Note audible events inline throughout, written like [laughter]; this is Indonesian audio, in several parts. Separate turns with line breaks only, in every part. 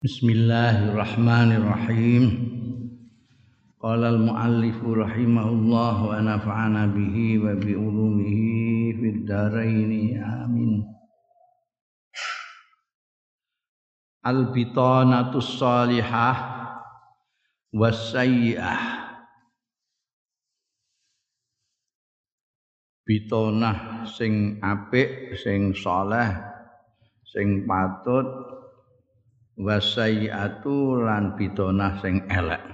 Bismillahirrahmanirrahim. Qala al-muallif rahimahullah wa nafa'ana bihi wa bi ulumihi fid dharain. Amin. Al-bitanatus salihah was sayyi'ah. Bitonah sing apik, sing saleh, sing patut wasayiatu lan bitonah sing elek.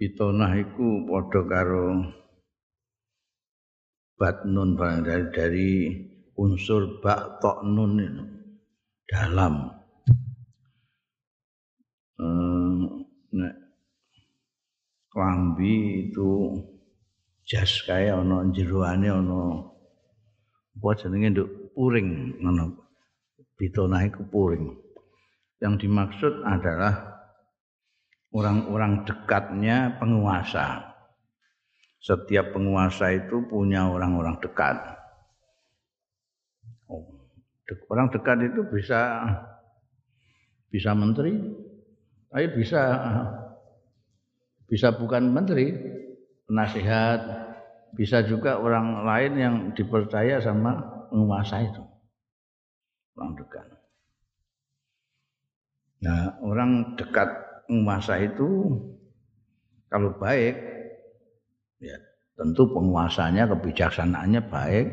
Bitonah iku padha karo batnun dari, dari unsur bak tok nun dalam. Hmm, nek klambi itu jas kaya ana jeroane ana apa jenenge nduk? Puring ngono bitonah iku puring. Yang dimaksud adalah orang-orang dekatnya penguasa. Setiap penguasa itu punya orang-orang dekat. Oh, orang dekat itu bisa bisa menteri, tapi bisa bisa bukan menteri, penasihat, bisa juga orang lain yang dipercaya sama penguasa itu orang dekat. Nah, orang dekat penguasa itu kalau baik ya tentu penguasanya kebijaksanaannya baik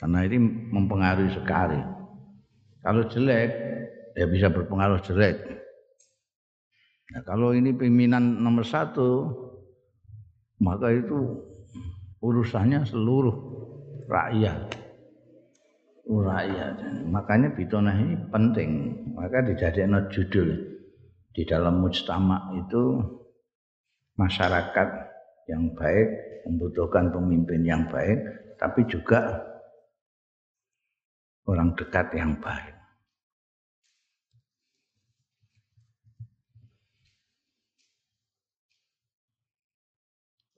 karena ini mempengaruhi sekali. Kalau jelek ya bisa berpengaruh jelek. Nah, kalau ini pimpinan nomor satu maka itu urusannya seluruh rakyat rakyat. Makanya bitonah ini penting. Maka dijadikan judul di dalam mujtama itu masyarakat yang baik membutuhkan pemimpin yang baik, tapi juga orang dekat yang baik.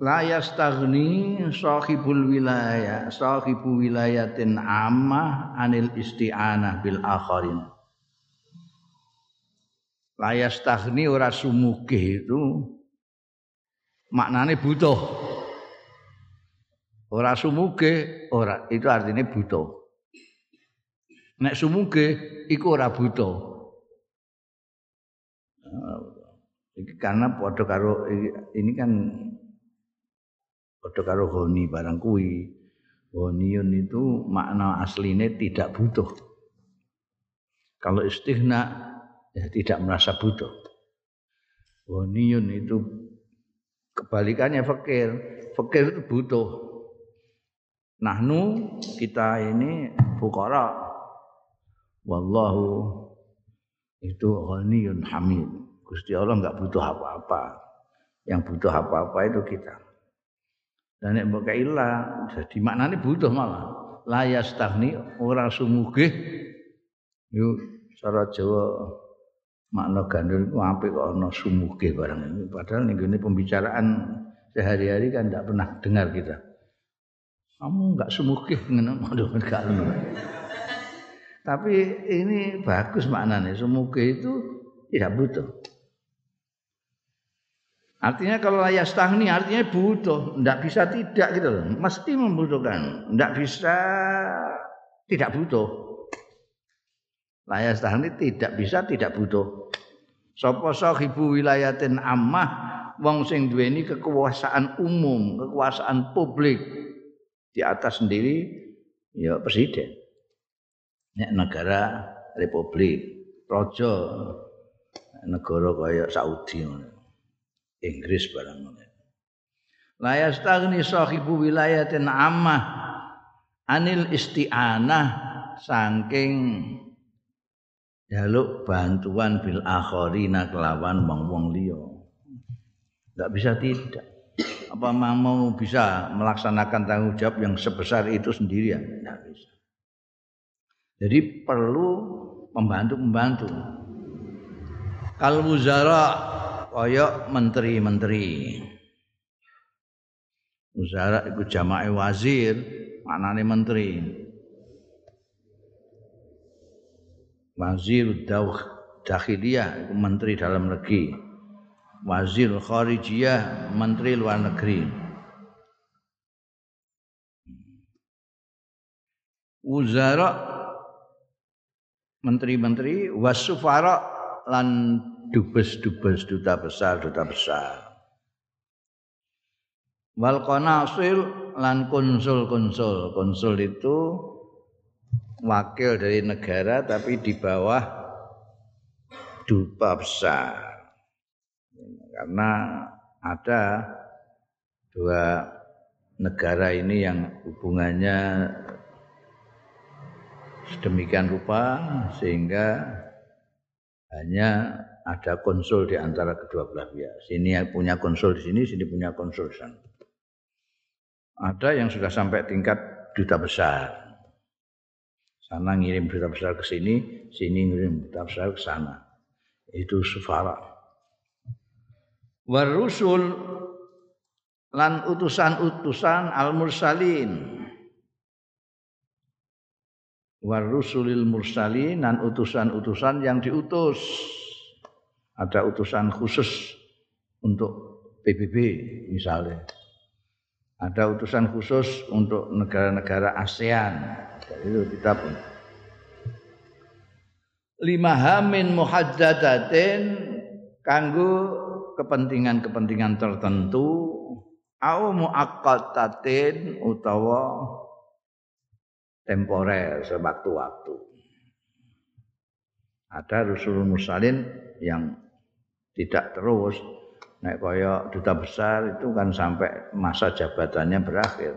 La yastaghni sahibul wilayah sahibu wilayatin amma anil isti'anah bil akharin. La yastaghni ora sumuge itu. Maknane butuh. Ora sumuge ora itu artinya butuh. Nek sumuge iku ora butuh. Karena padha karo ini kan Padha karo honi barang kuwi. Honiyun itu makna aslinya tidak butuh. Kalau istighna ya tidak merasa butuh. Honiyun itu kebalikannya fakir. Fakir itu butuh. Nahnu kita ini fukara. Wallahu itu ghaniyun hamid. Gusti Allah enggak butuh apa-apa. Yang butuh apa-apa itu kita. Dan nek mbok ilah jadi maknane butuh malah. La yastahni ora sumugih. Yo cara Jawa makna gandul itu apik kok ana sumugih barang ini. Padahal ning pembicaraan sehari-hari kan tidak pernah dengar kita. Kamu enggak sumugih [laughs] ngono aduh enggak Tapi ini bagus maknanya. Sumugih itu tidak butuh. Artinya kalau layak stagni artinya butuh, tidak bisa tidak gitu loh. Mesti membutuhkan, tidak bisa tidak butuh. Layak stagni tidak bisa tidak butuh. Sopo sahibu wilayatin ammah wong sing duweni kekuasaan umum, kekuasaan publik di atas sendiri ya presiden. Nek negara republik, raja negara kaya Saudi ngono. Inggris barang ngono. La yastaghni sahibu wilayatin ammah anil isti'anah saking jaluk bantuan bil akharina kelawan wong-wong liya. Enggak bisa tidak. Apa mau bisa melaksanakan tanggung jawab yang sebesar itu sendirian? Enggak bisa. Jadi perlu membantu-membantu. Kalau wuzara kaya menteri-menteri. Uzara iku jamae wazir, maknane menteri. Wazir Dawh Dakhiliyah menteri dalam negeri. Wazir Kharijiyah menteri luar negeri. Wuzara menteri-menteri wasufara lan dubes-dubes duta besar duta besar. Wal konasil lan konsul-konsul. Konsul itu wakil dari negara tapi di bawah duta besar. Karena ada dua negara ini yang hubungannya sedemikian rupa sehingga hanya ada konsul di antara kedua belah pihak. Sini punya konsul di sini, sini punya konsul di sana. Ada yang sudah sampai tingkat duta besar. Sana ngirim duta besar ke sini, sini ngirim duta besar ke sana. Itu sufara. Warusul lan utusan-utusan al-mursalin. Warusulil mursalin dan utusan-utusan yang diutus ada utusan khusus untuk PBB misalnya. Ada utusan khusus untuk negara-negara ASEAN. Jadi itu kita pun. Lima hamin muhaddadatin kanggo kepentingan-kepentingan tertentu au muaqqatatin utawa temporer sewaktu-waktu. Ada Rasul Mursalin yang tidak terus naik kaya duta besar itu kan sampai masa jabatannya berakhir.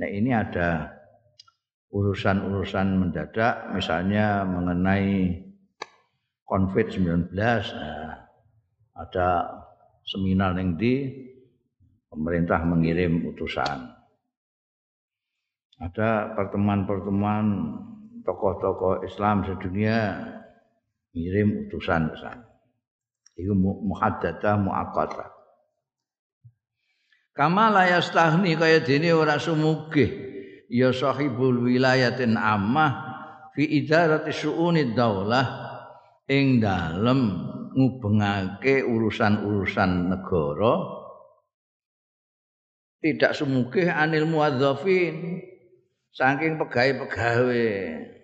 Nah ini ada urusan-urusan mendadak misalnya mengenai COVID-19 nah, ada seminar yang di pemerintah mengirim utusan. Ada pertemuan-pertemuan tokoh-tokoh Islam sedunia ngirim utusan ke sana. Iku muhaddadah muaqqadah. Kama la yastahni kaya dene ora sumugih ya sahibul wilayatin ammah fi idarati syu'uni daulah ing dalem ngubengake urusan-urusan negara tidak sumugih anil muadzafin saking pegawai-pegawai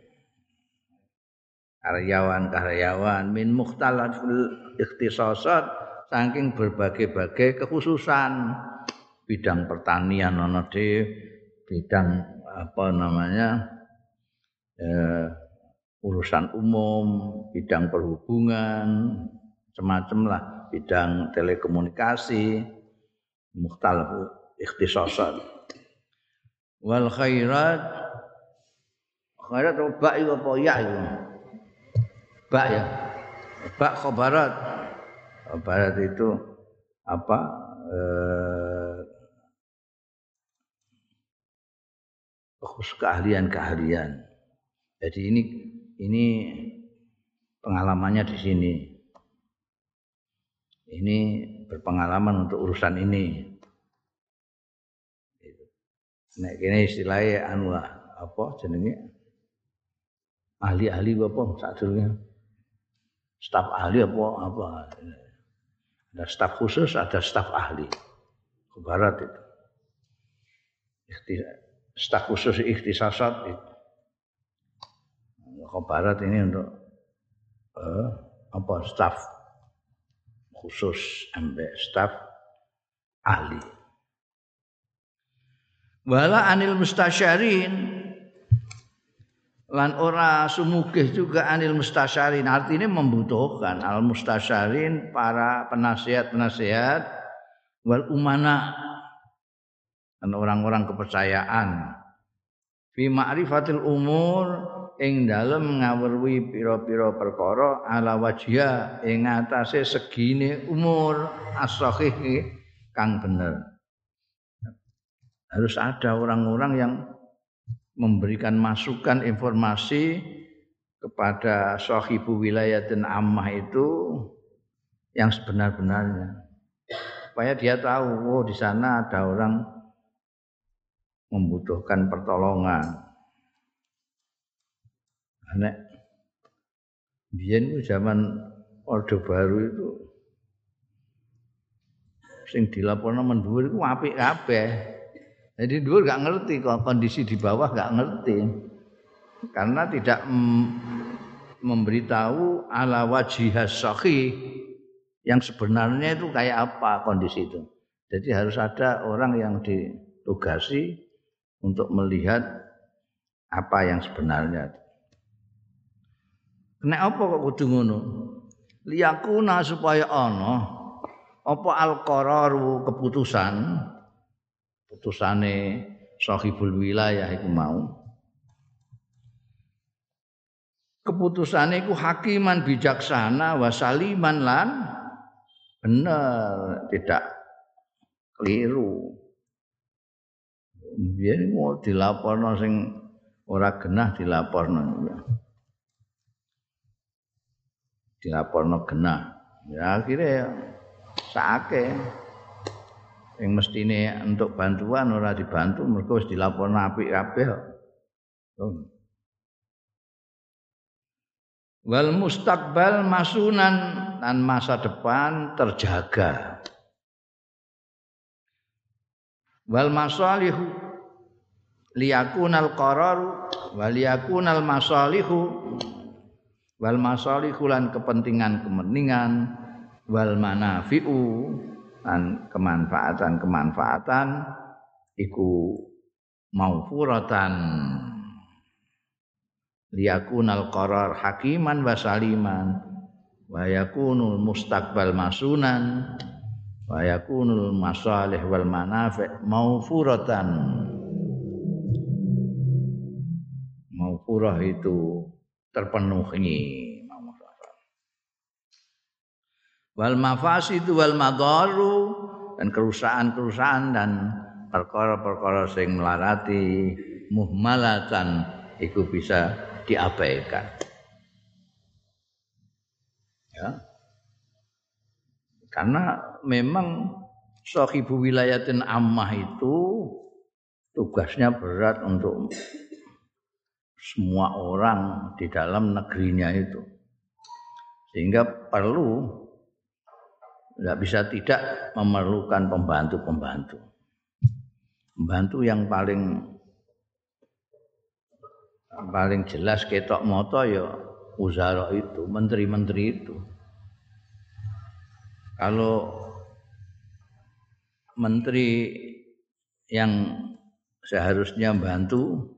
karyawan-karyawan min mukhtalafil ikhtisasat saking berbagai-bagai kekhususan bidang pertanian ana di bidang apa namanya eh, urusan umum, bidang perhubungan, semacam lah, bidang telekomunikasi, mukhtalaf ikhtisasat. Wal khairat khairat itu apa ya itu? Bak ya. Bak khobarat. Khobarat itu apa? Eh, keahlian-keahlian. Jadi ini ini pengalamannya di sini. Ini berpengalaman untuk urusan ini. Nek kene istilahnya anu apa jenenge ahli-ahli apa sadurunge staf ahli apa apa? Ada staf khusus ada staf ahli. Ke barat itu. Staf khusus ikhtisasat itu. Ke barat ini untuk eh, apa? Staf khusus ambek staf ahli. Wala anil mustasyarin lan ora sumugih juga anil mustasyarin artinya membutuhkan al mustasyarin para penasihat-penasihat wal umana dan orang-orang kepercayaan. Fi ma'rifatil umur ing dalem ngawruhi pira-pira perkara ala wajia ing atase segine umur as kang bener. Harus ada orang-orang yang memberikan masukan informasi kepada sahibu dan ammah itu yang sebenar-benarnya supaya dia tahu oh di sana ada orang membutuhkan pertolongan nek Biyen zaman Orde Baru itu sing dilaporno mendhuwur iku apik kabeh. Jadi dhuwur gak ngerti kondisi di bawah gak ngerti. Karena tidak memberitahu ala wajihas sahih yang sebenarnya itu kayak apa kondisi itu. Jadi harus ada orang yang ditugasi untuk melihat apa yang sebenarnya. Nek apa kok kudu ngono? Liyakuna supaya ana apa al-qararu keputusan putusane sahibul wilayah iku mau. Keputusane iku hakiman bijaksana wasaliman lan bener tidak keliru. Biyen mau dilaporno sing ora genah dilaporno dilaporno genah. Ya akhirnya ya sakake yang mestine untuk bantuan ora dibantu mergo wis dilaporno apik kabeh wal mustakbal masunan dan masa depan terjaga. Wal masalihu liyakunal qarar wal liyakunal masalihu. Wal masalihu lan kepentingan-kepentingan. Wal manafi'u dan kemanfaatan-kemanfaatan iku maufuratan liyakunal qarar hakiman wa saliman. Wa yakunul mustaqbal masunan. Wa yakunul masalih wal manafi maufuratan maufurah itu terpenuhi wal mafasidu wal madaru dan kerusakan-kerusakan dan perkara-perkara sing melarati muhmalatan itu bisa diabaikan. Ya. Karena memang sahibu wilayatin ammah itu tugasnya berat untuk semua orang di dalam negerinya itu. Sehingga perlu tidak bisa tidak memerlukan pembantu-pembantu. Pembantu yang paling paling jelas ketok moto ya uzara itu, menteri-menteri itu. Kalau menteri yang seharusnya bantu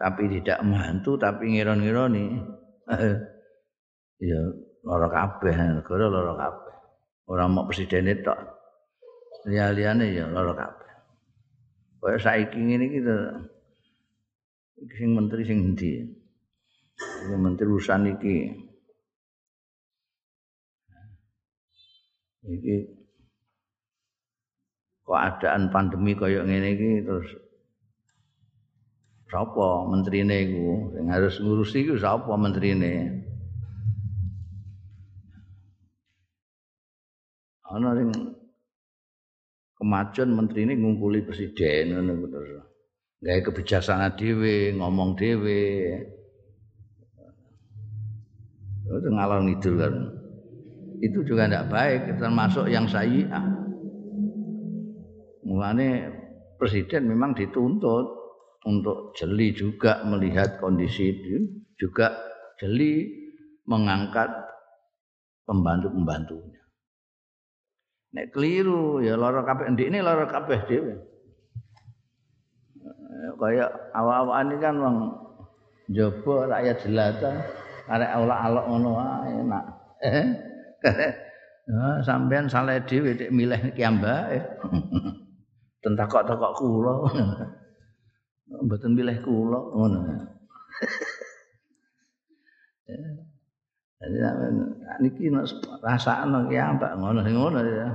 tapi tidak membantu tapi ngiron-ngironi [laughs] ya lara kabeh negara lara kabeh ora mau presiden itu liya-liyane ya lara kabeh kaya saiki ngene iki sing menteri sing endi? Sing menteri urusan iki. Iki keadaan pandemi kaya ngene iki terus sapa menterine iku sing harus ngurusi iku sapa menterine? Ana sing kemajuan menteri ini ngumpuli presiden ngono terus. gawe kebijaksanaan dhewe, ngomong dhewe. Itu ngalor ngidul kan. Itu juga tidak baik, termasuk yang sayyi'ah. Mulane presiden memang dituntut untuk jeli juga melihat kondisi itu, juga jeli mengangkat pembantu-pembantunya. Nek keliru ya lara kabeh ini lara kabeh dhewe. kaya awak-awakan iki kan wong njaba rakyat jelata arek alak-alak ngono wae enak. Ya, sampean salah dhewe nek milih kiambake. [laughs] Tentakok-takok kula. Mboten milih kula ngono. [laughs] Jadi niki rasakno kiambak ngono ngono ya.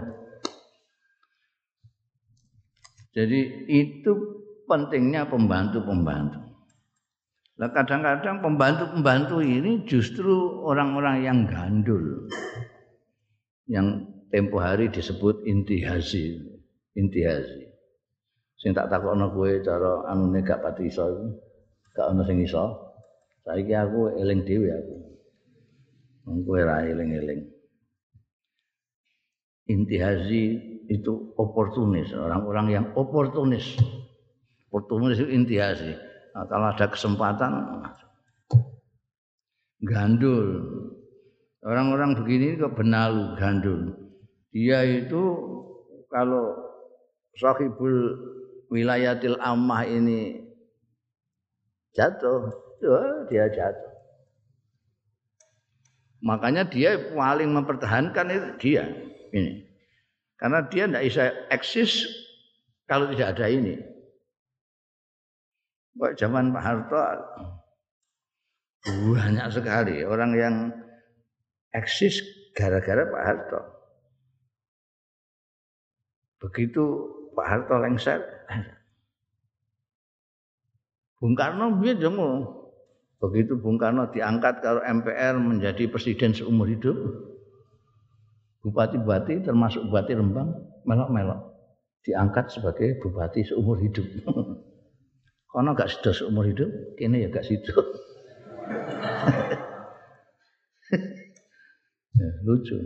Jadi itu pentingnya pembantu-pembantu. Nah, kadang-kadang pembantu-pembantu ini justru orang-orang yang gandul. Yang tempo hari disebut intihazi. Intihazi. Sing tak takokno kowe cara anune gak pati iso iku. Gak ono sing iso. Saiki aku eling dhewe aku. Kowe ra eling-eling. Intihazi itu oportunis, orang-orang yang oportunis. Oportunis itu intihazi. Nah, kalau ada kesempatan gandul. Orang-orang begini kok gandul. Dia itu kalau sahibul wilayatil ammah ini jatuh, ya dia jatuh. Makanya dia paling mempertahankan itu dia ini. Karena dia tidak bisa eksis kalau tidak ada ini. Kok zaman Pak Harto banyak sekali orang yang eksis gara-gara Pak Harto. Begitu Pak Harto lengser, Bung Karno biar Begitu Bung Karno diangkat kalau MPR menjadi presiden seumur hidup, bupati-bupati termasuk bupati Rembang melok-melok diangkat sebagai bupati seumur hidup. [laughs] Karena gak sudah seumur hidup, kini ya gak situ. [laughs] ya, lucu.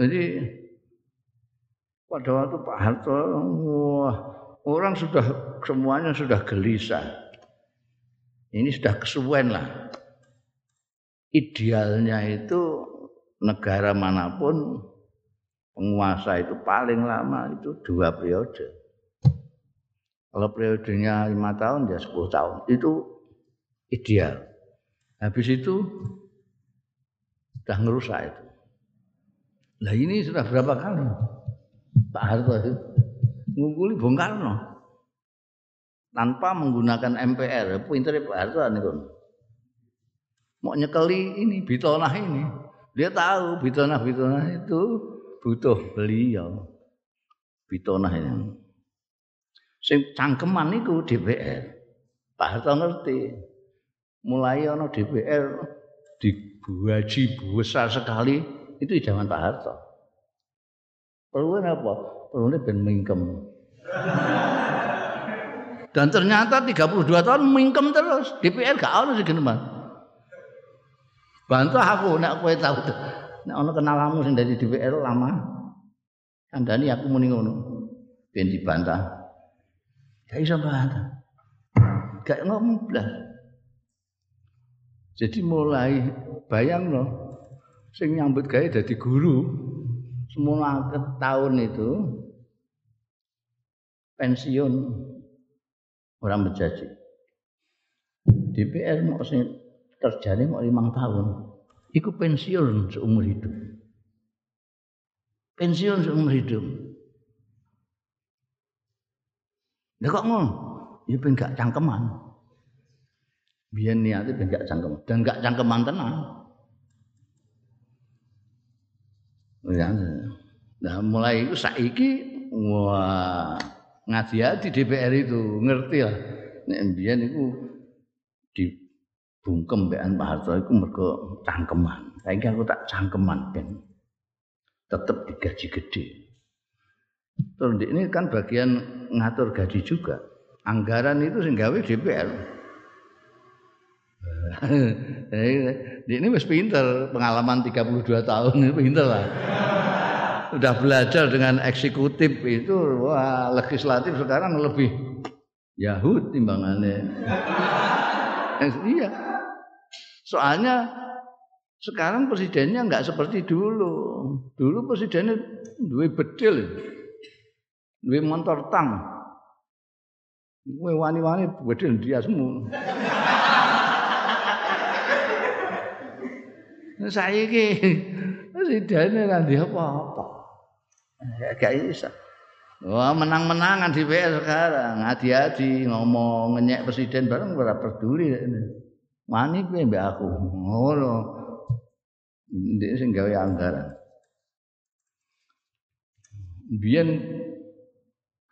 Jadi pada waktu Pak Harto, wah, orang sudah semuanya sudah gelisah ini sudah kesuwen lah. Idealnya itu negara mana pun penguasa itu paling lama itu dua periode. Kalau periodenya lima tahun ya sepuluh tahun itu ideal. Habis itu sudah ngerusak itu. Nah ini sudah berapa kali Pak Harto itu ngungkuli Bung Karno tanpa menggunakan MPR. Pinter Pak Harto niku. Mau nyekeli ini bitonah ini. Dia tahu bitonah-bitonah itu butuh beliau. Bitonah ini. Sing cangkeman niku DPR. Pak Harto ngerti. Mulai ana DPR dibuaji besar sekali itu zaman Pak Harto. Perlu apa? Perlu ben mingkem. [laughs] Dan ternyata 32 tahun mingkem terus. DPR gak ono sih geneman. Bantu aku nek kowe tuh. Nek ono kenalanmu sing dari DPR lama. Kandani aku muni ngono. Ben dibantah. Gak iso bantah. Gak ngomong blas. Jadi mulai bayang loh, sing nyambut gawe dadi guru semua tahun itu pensiun orang berjanji. DPR mau sing terjadi mau lima tahun, ikut pensiun seumur hidup. Pensiun seumur hidup. Lah kok ngono? Ya ben gak cangkeman. Biyen niate ben gak cangkeman dan gak cangkeman tenan. Ya. Nah, mulai itu saiki wah ngaji di DPR itu ngerti lah. Nek mbiyen iku dibungkem mbekan Pak Harto iku mergo cangkeman. Saiki aku tak cangkeman ben. Tetep digaji gede. Terus ini kan bagian ngatur gaji juga. Anggaran itu sing gawe DPR [laughs] ini wis pinter pengalaman 32 tahun ini [laughs] pinter lah sudah belajar dengan eksekutif itu wah legislatif sekarang lebih Yahud timbangannya. [laughs] Iya. Soalnya sekarang presidennya nggak seperti dulu. Dulu presidennya dua bedil, dua motor tang. Gue wani-wani bedil dia semua. [laughs] Saya ini [laughs] presidennya nanti apa-apa. Gak bisa. Wah menang-menangan di PR sekarang, hati-hati ngomong ngenyek presiden bareng ora peduli. Mani kowe mbak aku. Ngono. Ndek sing gawe anggaran. Biyen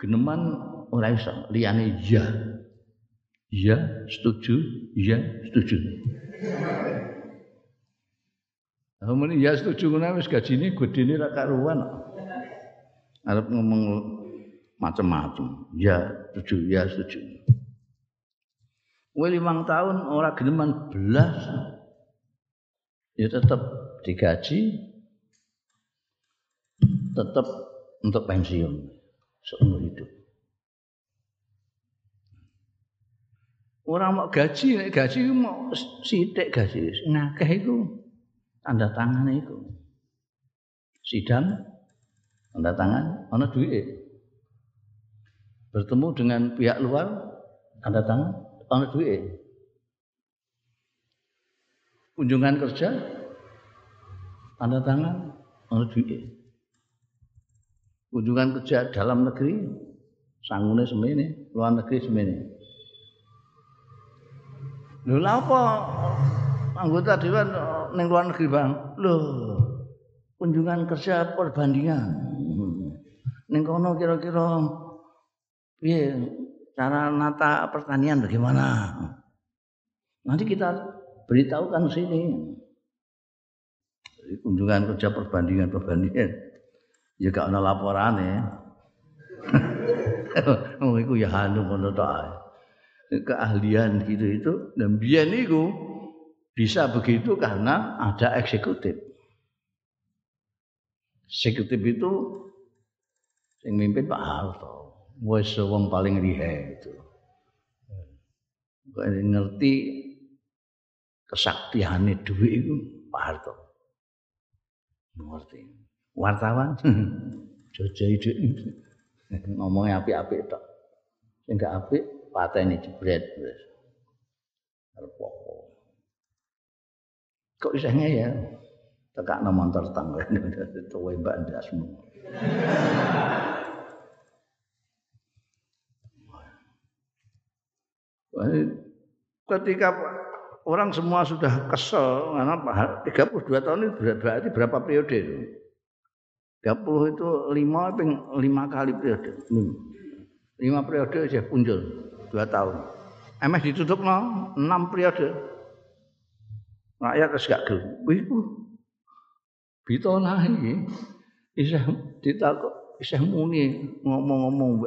geneman ora iso liyane iya. Iya, setuju, iya, setuju. Amun ya setuju ngono wis gajine gedene ra arep ngomong macam-macam. Ya, setuju, ya setuju. Kowe limang tahun ora geneman belas. ya tetap digaji tetap untuk pensiun seumur hidup. Orang mau gaji, gaji mau sidik gaji, ngakeh itu tanda tangan itu. Sidang tanda tangan, mana duit. Bertemu dengan pihak luar, tanda tangan, mana duit. Kunjungan kerja, tanda tangan, mana duit kunjungan kerja dalam negeri sangune semene luar negeri semene lho apa anggota dewan ning luar negeri bang lho kunjungan kerja perbandingan ning kono kira-kira piye? Cara nata pertanian bagaimana? Nanti kita beritahukan sini. Kunjungan kerja perbandingan perbandingan ya gak ana laporane. [laughs] Oh iku ya anu ngono Keahlian gitu itu dan biyen niku bisa begitu karena ada eksekutif. Eksekutif itu yang mimpin Pak Harto. Wes wong paling rihe itu. Kok ngerti kesaktiannya duit itu Pak Harto. Ngerti. Wartawan? [laughs] Jojo ide [laughs] ngomongnya api-api tok. Sing gak apik pateni jebret. Wis arep kok isih ya? Tekakno motor tangga. [laughs] Tuwe mbak ndasmu ketika orang semua sudah kesel karena 32 tahun itu berarti berapa periode itu 30 itu 5 ping 5 kali periode. 5 periode aja punjul 2 tahun. Emeh ditutup no, 6 periode. Rakyat wis gak gelem. Iku bitona iki isih ditakok isih muni ngomong-ngomong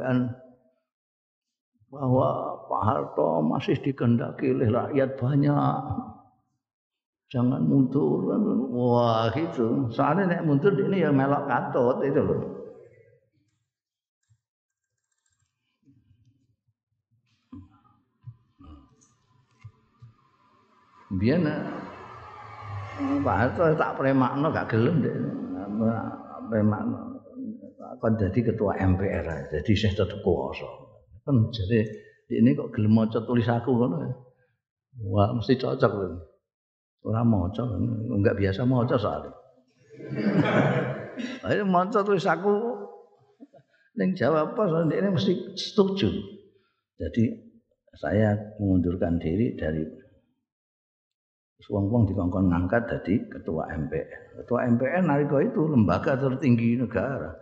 bahwa Pak Harto masih dikendaki oleh rakyat banyak. Jangan mundur. Wah gitu. Soalnya nek mundur ini ya melok katut itu loh. Biar Pak Harto tak premakno gak gelem deh premakno. Kan jadi ketua MPR jadi saya tetap kuasa. Kan jadi ini kok gelem maca tulis aku kan wah mesti cocok loh Orang maca, enggak biasa maca soalnya. [laughs] Ayo maca terus aku ning jawab soalnya ini mesti setuju. Jadi saya mengundurkan diri dari wong-wong dikongkon ngangkat jadi ketua MPR. Ketua MPR nalika itu lembaga tertinggi negara.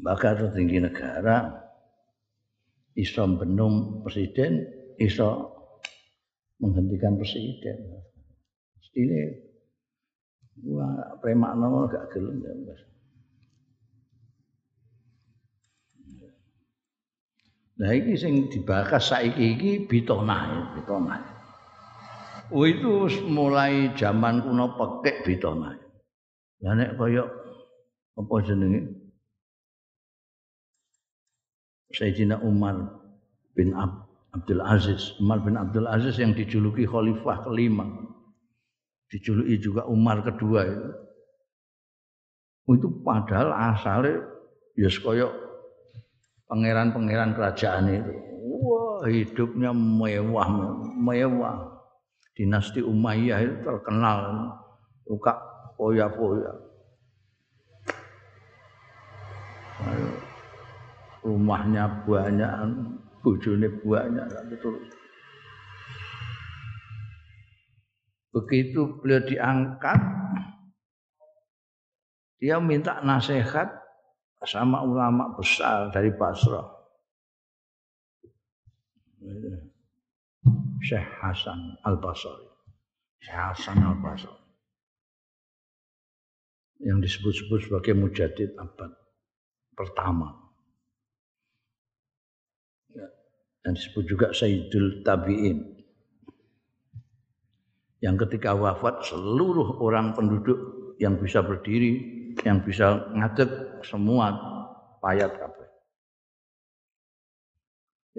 Lembaga tertinggi negara iso benung presiden, iso menghentikan presiden. Ini wah premak nongol gak gelem ya Mas. Nah iki sing dibakas saiki iki bitonah, bitonah. Oh itu mulai zaman kuno pekek bitonah. Lah nek kaya apa jenenge? Sayyidina Umar bin Ab Abdul Aziz, Umar bin Abdul Aziz yang dijuluki khalifah kelima. Dijuluki juga Umar kedua itu. Oh, itu padahal asalnya ya kaya pangeran-pangeran kerajaan itu. Wah, hidupnya mewah, mewah. Dinasti Umayyah itu terkenal suka poya-poya. Rumahnya banyak, bojone banyak betul. Begitu beliau diangkat, dia minta nasihat sama ulama besar dari Basra. Syekh Hasan Al-Basri. Syekh Hasan Al-Basri. Yang disebut-sebut sebagai mujadid abad pertama. Dan disebut juga Sayyidul Tabi'in. yang ketika wafat seluruh orang penduduk yang bisa berdiri, yang bisa ngadeg semua payat kabeh.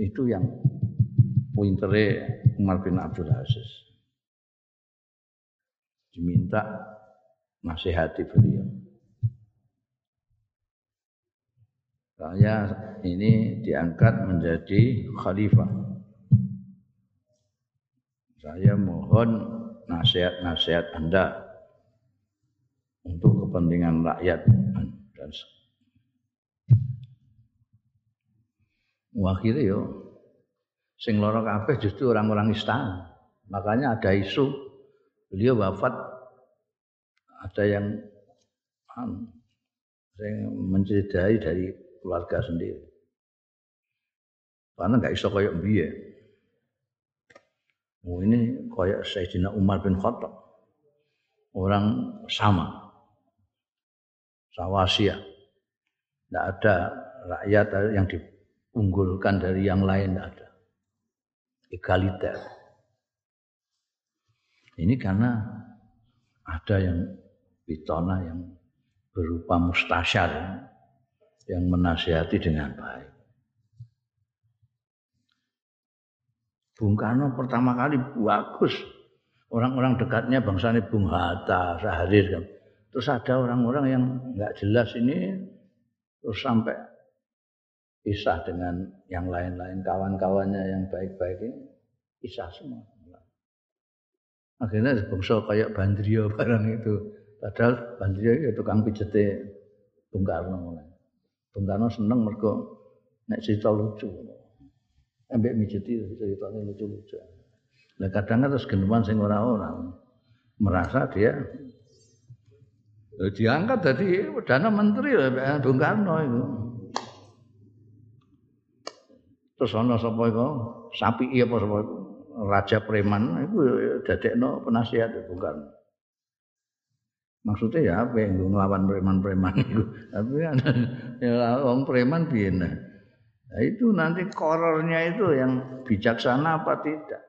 Itu yang pointere Umar bin Abdul Aziz. Diminta nasihati beliau. Saya ini diangkat menjadi khalifah. Saya mohon nasihat-nasihat Anda untuk kepentingan rakyat dan akhirnya yo sing lara kabeh justru orang-orang istana. Makanya ada isu beliau wafat ada yang yang mencederai dari keluarga sendiri. Karena nggak iso kayak biye. Oh ini kayak Sayyidina Umar bin Khattab. Orang sama. Sawasiyah. Tidak ada rakyat yang diunggulkan dari yang lain, tidak ada. Egaliter. Ini karena ada yang bitona yang berupa mustasyar yang menasihati dengan baik. Bung Karno pertama kali bagus. Orang-orang dekatnya bangsanya Bung Hatta, Saharir kan. Terus ada orang-orang yang nggak jelas ini terus sampai pisah dengan yang lain-lain kawan-kawannya yang baik-baik ini pisah semua. Akhirnya bangsa kayak Bandrio barang itu. Padahal Bandrio itu tukang pijete Bung Karno mulai. Karno seneng mergo nek cerita lucu. Ambek mijeti ceritanya lucu-lucu. Nah kadang terus geneman sing ora-ora merasa dia diangkat jadi perdana menteri Bung Karno itu. Terus ana sapa iku? Sapi apa sapa Raja Preman itu dadekno penasihat Bung Karno. Maksudnya ya apa yang ngelawan preman-preman itu. Tapi kan ya orang preman piye nah. itu nanti korornya itu yang bijaksana apa tidak.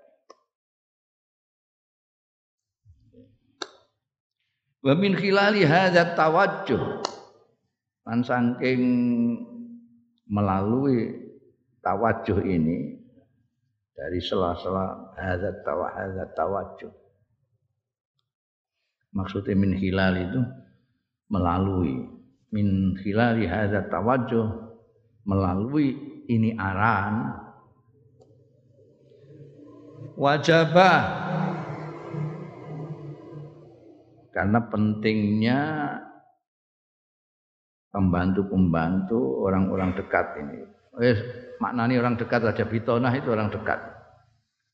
Wa min khilali hadzat tawajjuh. Lan saking melalui tawajjuh ini dari sela-sela hadzat tawajjuh maksudnya min hilal itu melalui min hilali hadza tawajjuh melalui ini arahan wajibah karena pentingnya pembantu-pembantu orang-orang dekat ini. Eh, maknanya orang dekat Raja Bitonah itu orang dekat.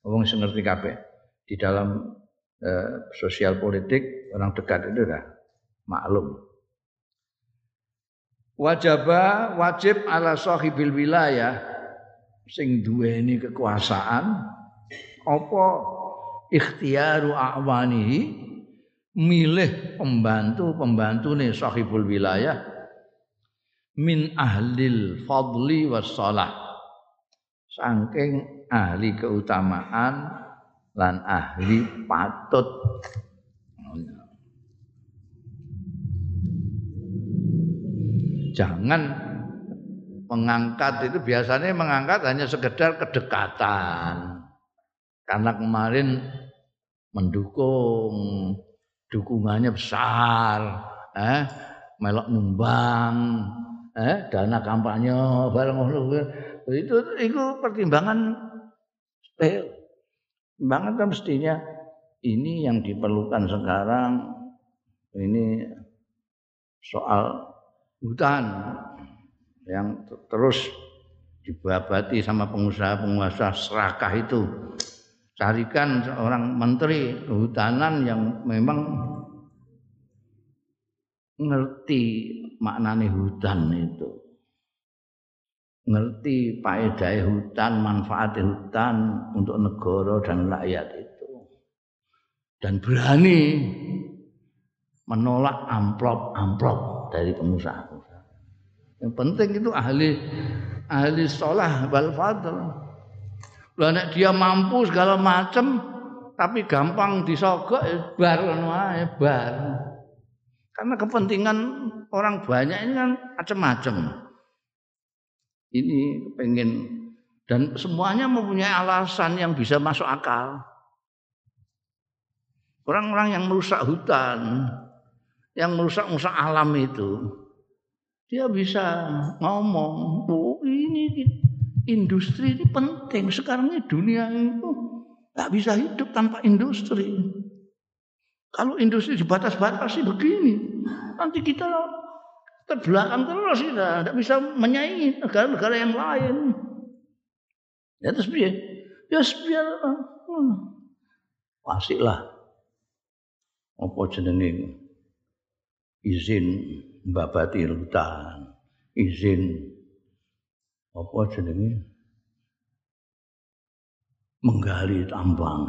Wong sing ngerti kabeh. Di dalam eh, sosial politik orang dekat itu dah maklum. Wajaba wajib ala sahibil wilayah. Sing duweni kekuasaan apa ikhtiaru awanihi milih pembantu nih sahibul wilayah. Min ahlil fadli wassalah saking ahli keutamaan lan ahli patut jangan mengangkat itu biasanya mengangkat hanya sekedar kedekatan. Karena kemarin mendukung dukungannya besar eh melok nyumbang eh dana kampanye bareng itu itu pertimbangan sepele. Banget kan mestinya ini yang diperlukan sekarang ini soal hutan yang terus dibabati sama pengusaha-pengusaha serakah itu. Carikan seorang menteri kehutanan yang memang ngerti maknane hutan itu ngerti faedah hutan, manfaat hutan untuk negara dan rakyat itu. Dan berani menolak amplop-amplop dari pengusaha. Yang penting itu ahli ahli sholah wal fadl. Lah nek dia mampu segala macam tapi gampang disogok ya bar ae bar. Karena kepentingan orang banyak ini kan macam-macam. Ini pengen dan semuanya mempunyai alasan yang bisa masuk akal. Orang-orang yang merusak hutan, yang merusak-merusak alam itu, dia bisa ngomong, oh ini industri ini penting. Sekarang ini dunia itu nggak bisa hidup tanpa industri. Kalau industri dibatas-batasi begini, nanti kita terbelakang terus kita tidak bisa menyaingi negara-negara yang lain. Ya terus biar, ya biar, hmm, pasti lah. Apa jenenge izin mbabati hutan, izin apa jenenge? Menggali tambang.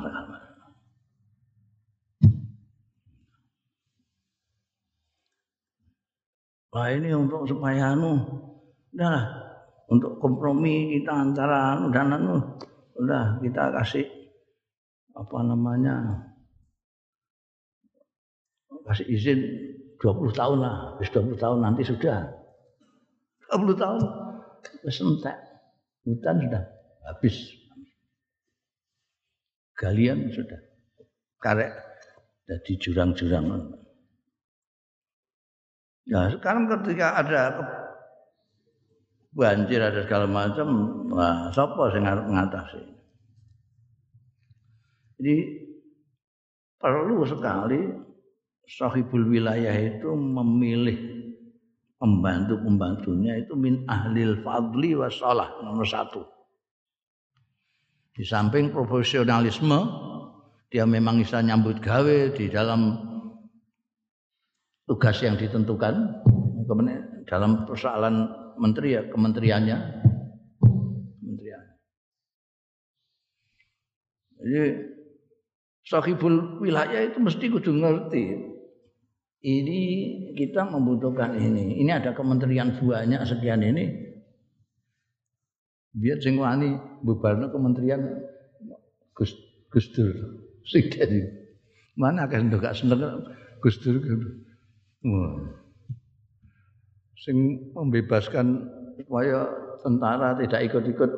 Wah ini untuk supaya anu, udah untuk kompromi kita antara anu dan anu, udah kita kasih apa namanya kasih izin 20 tahun lah, bis 20 tahun nanti sudah 20 tahun wis entek. Hutan sudah habis. Galian sudah karek jadi jurang-jurang. Nah sekarang ketika ada banjir ada segala macam, nah, siapa harus mengatasi? Jadi perlu sekali sahibul wilayah itu memilih pembantu-pembantunya itu min ahlil fadli wasalah nomor satu. Di samping profesionalisme, dia memang bisa nyambut gawe di dalam tugas yang ditentukan dalam persoalan menteri ya kementeriannya kementerian. Jadi sahibul wilayah itu mesti kudu ngerti ini kita membutuhkan ini. Ini ada kementerian banyak sekian ini. Biar sing wani bubarno kementerian Gus Gus Dur. Sing Mana akan gak seneng Gus Dur sing membebaskan supaya tentara tidak ikut-ikut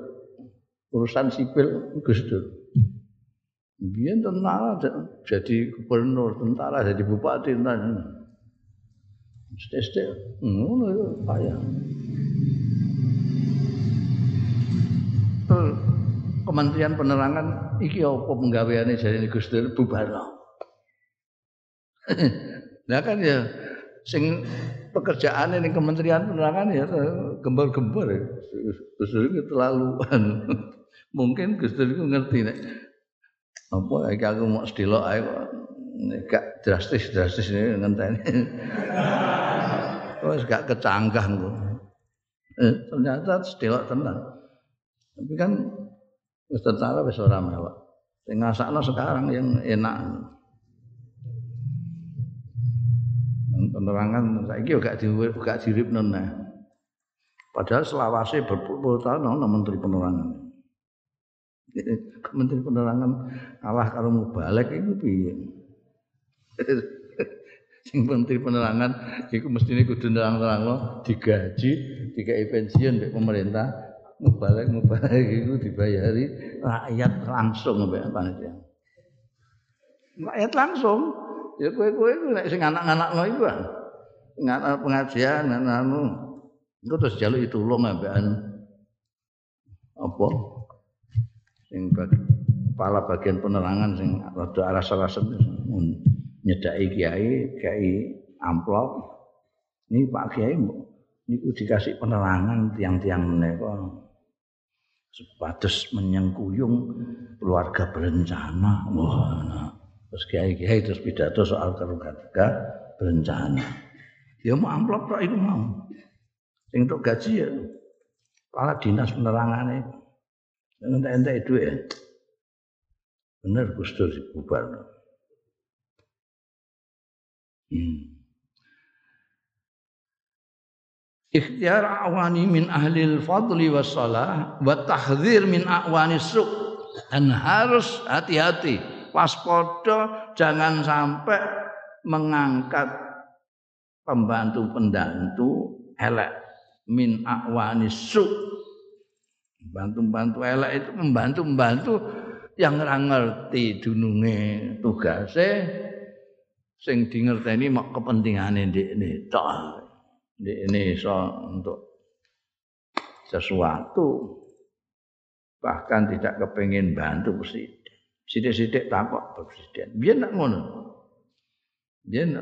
urusan sipil Gus Dur. Biar tentara jadi gubernur, tentara jadi bupati, tentara. Sestek, ngono itu. Kementerian Penerangan iki apa penggaweane jadi Gus Dur bubar. Nah [laughs] kan ya sing pekerjaan ini Kementerian Penerangan ya gembor-gembor ya. Gus terlalu [laughs] mungkin Gus ngerti nek apa iki aku mau sedelok ae gak drastis-drastis ini ngenteni. [laughs] Wes gak kecanggah. Eh, ternyata sedelok tenan. Tapi kan wis tentara wis ora mewah. Sing ngasakno sekarang yang enak. penerangan saiki gak di gak diripno nah. Padahal selawase berpuluh tahun ana menteri penerangan. [laughs] Menteri penerangan kalah karo mubalek iku piye? [laughs] Sing menteri penerangan iku mestine kudu nerang-nerangno digaji, dikai pensiun mbek pemerintah. Mubalek mubalek iku dibayari rakyat langsung mbek panitia. Rakyat langsung Ya kowe-kowe iku nek sing anak-anakno iku kan. Anak pengajian, anak anu. Engko terus jaluk tulung ambekan apa? Sing kepala bagian penerangan sing rada aras-arasen nyedaki kiai, kiai amplop. Ini Pak Kiai niku dikasih penerangan tiang-tiang menika sepatus menyengkuyung keluarga berencana. Wah, nah. Terus kiai-kiai terus pidato soal keluarga berencana. Ya mau amplop tok iku mau. Sing gaji ya kepala dinas penerangane. Entek-entek duit. Ya. Bener Gus Dur bubar. Hmm. Ikhtiar awani min ahli fadli wassalah wa tahdzir min awani su' dan harus hati-hati waspada jangan sampai mengangkat pembantu-pembantu elek min awanis su bantu-bantu elek itu membantu-membantu yang ora ngerti dununge tugase sing di ngerteni mak kepentingane ndekne tok ndekne iso untuk sesuatu. Bahkan tidak kepengin bantu presiden. Sithik-sithik takok presiden. Biyen nak ngono? Biyen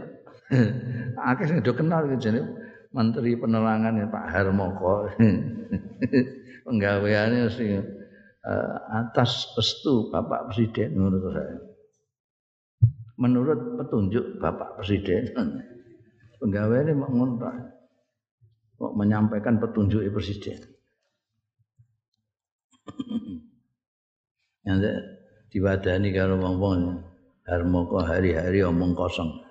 [laughs] akeh sing do kenal jenenge menteri penerangan Pak Harmoko. [laughs] Penggaweane sing uh, atas restu Bapak Presiden menurut saya. Menurut petunjuk Bapak Presiden. [laughs] Penggaweane mau ngono mau menyampaikan petunjuk Presiden. [laughs] Yang diwadani karo wong-wong. Harmoko hari-hari omong kosong. [laughs]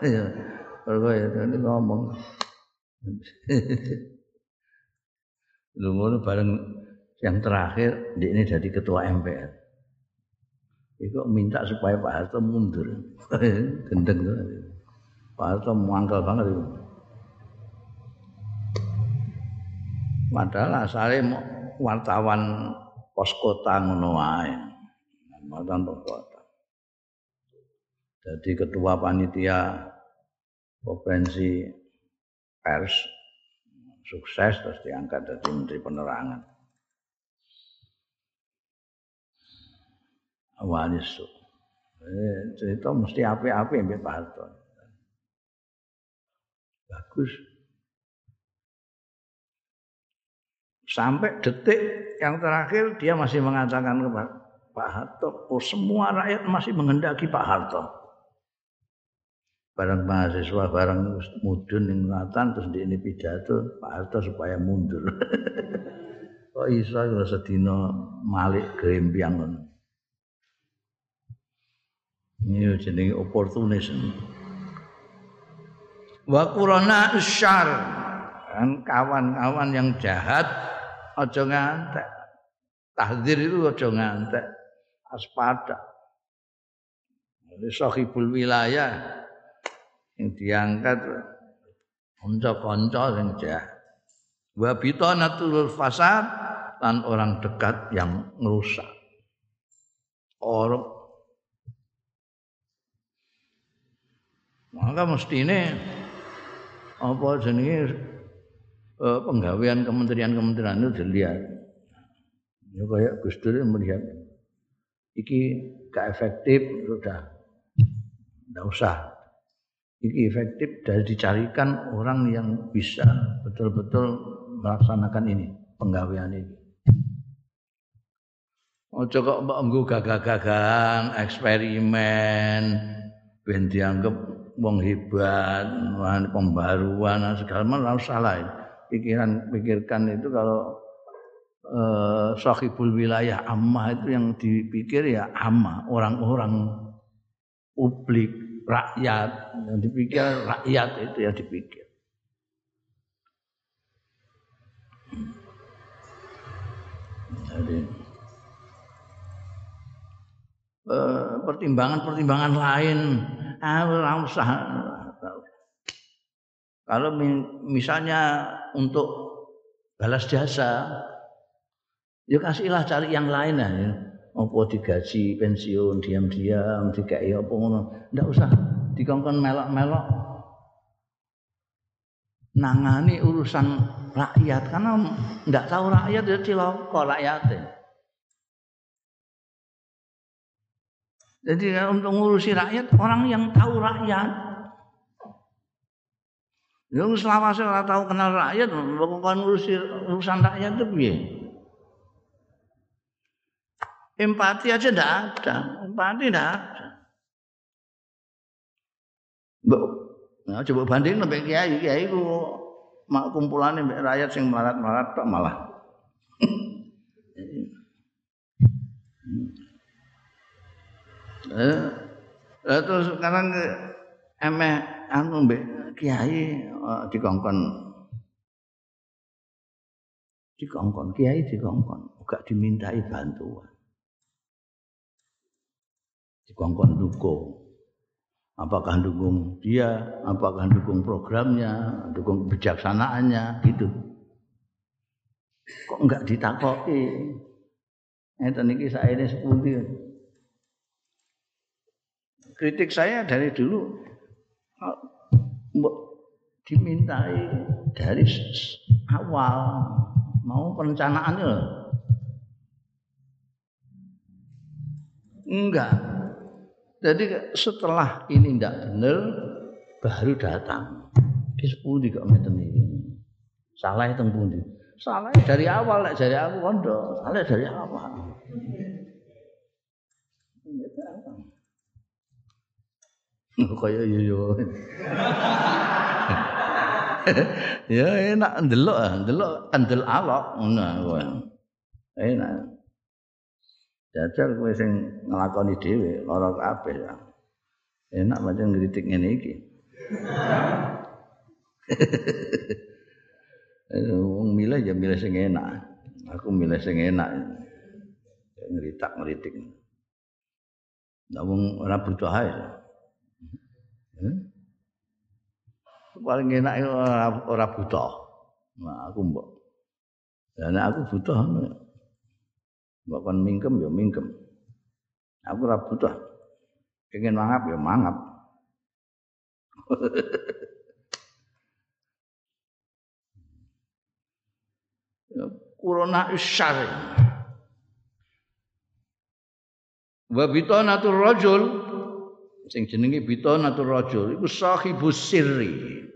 Iya, kalau ya tadi ngomong. Lu ngono bareng yang terakhir ini jadi ketua MPR. Iku minta supaya Pak Harto mundur. [laughs] Gendeng tuh. Pak Harto muangkel banget itu. Padahal asalnya wartawan pos kota ngono wae. Mantan pos kota. Jadi ketua panitia konferensi pers sukses terus diangkat jadi menteri penerangan. wanis eh, cerita mesti api-api yang Pak Harto. Bagus. Sampai detik yang terakhir dia masih mengatakan kepada Pak Harto oh semua rakyat masih menghendaki Pak Harto barang mahasiswa barang mudun yang ngatan terus di ini pidato Pak Harto supaya mundur [laughs] kok iso sedina malik gempiang ini jenenge opportunism. Wa qurana syar kan kawan-kawan yang jahat aja ngantek. Tahdir itu aja ngantek. Aspada. Jadi sahibul wilayah yang diangkat kanca-kanca sing jahat. Wa bitanatul fasad dan orang dekat yang merusak. Orang Maka mestine apa jenenge uh, penggawean kementerian-kementerian itu dilihat. Ya kayak Gus melihat iki gak efektif sudah tidak usah. Iki efektif dari dicarikan orang yang bisa betul-betul melaksanakan ini penggawean ini. Ojo kok mbok gagah-gagahan eksperimen ben dianggap wong hebat, pembaruan segala macam salah. Pikiran pikirkan itu kalau eh, sahibul wilayah amma itu yang dipikir ya amma, orang-orang publik, rakyat, yang dipikir rakyat itu yang dipikir. Jadi eh, pertimbangan-pertimbangan lain ora usah. Kalau misalnya untuk balas jasa, ya kasihlah cari yang lain ya. Apa digaji pensiun diam-diam, dikai apa ngono. Ndak usah dikongkon melok-melok. Nangani urusan rakyat karena ndak tahu rakyat ya cilaka rakyatnya. Jadi untuk ngurusi rakyat orang yang tahu rakyat. Yang selama saya tahu kenal rakyat, bukan ngurusi urusan rakyat itu piye? Empati aja tidak ada, empati tidak ada. Nah, coba banding sampai kiai, kiai itu mak kumpulan rakyat yang melarat-melarat tak malah. Eh, terus sekarang emeh anu mbek kiai uh, dikongkon dikongkon kiai dikongkon gak dimintai bantuan dikongkon dukung. Apakah dukung dia, apakah dukung programnya, dukung kebijaksanaannya, gitu. Kok enggak ditakoki? Ngeten iki saene sepundi. Kritik saya dari dulu dimintai dari awal mau perencanaannya enggak jadi setelah ini tidak benar baru datang. Di sepuluh kok ngeten ini salah itu pundi? Salah dari awal lek dari aku kondo. Salah dari awal. Kaya yo yo ya enak ndelok ndelok kendel alok ngono. Enak jajal kowe sing nglakoni dhewe lara kabeh ya enak pancen ngritik ngene iki [laughs] wong milih ya milih sing enak aku milih sing enak ngritak ngritik Nah, wong ora butuh ae. Hmm? paling enak ora, ora butuh. Nah, aku mbok. Dan aku butuh mbok kon mingkem ya mingkem. Aku ora butuh. Pengen mangap ya mangap. [laughs] Kurona isyari. Wa bitanatur rajul sing jenenge bitanatur rajul iku sahibus sirri.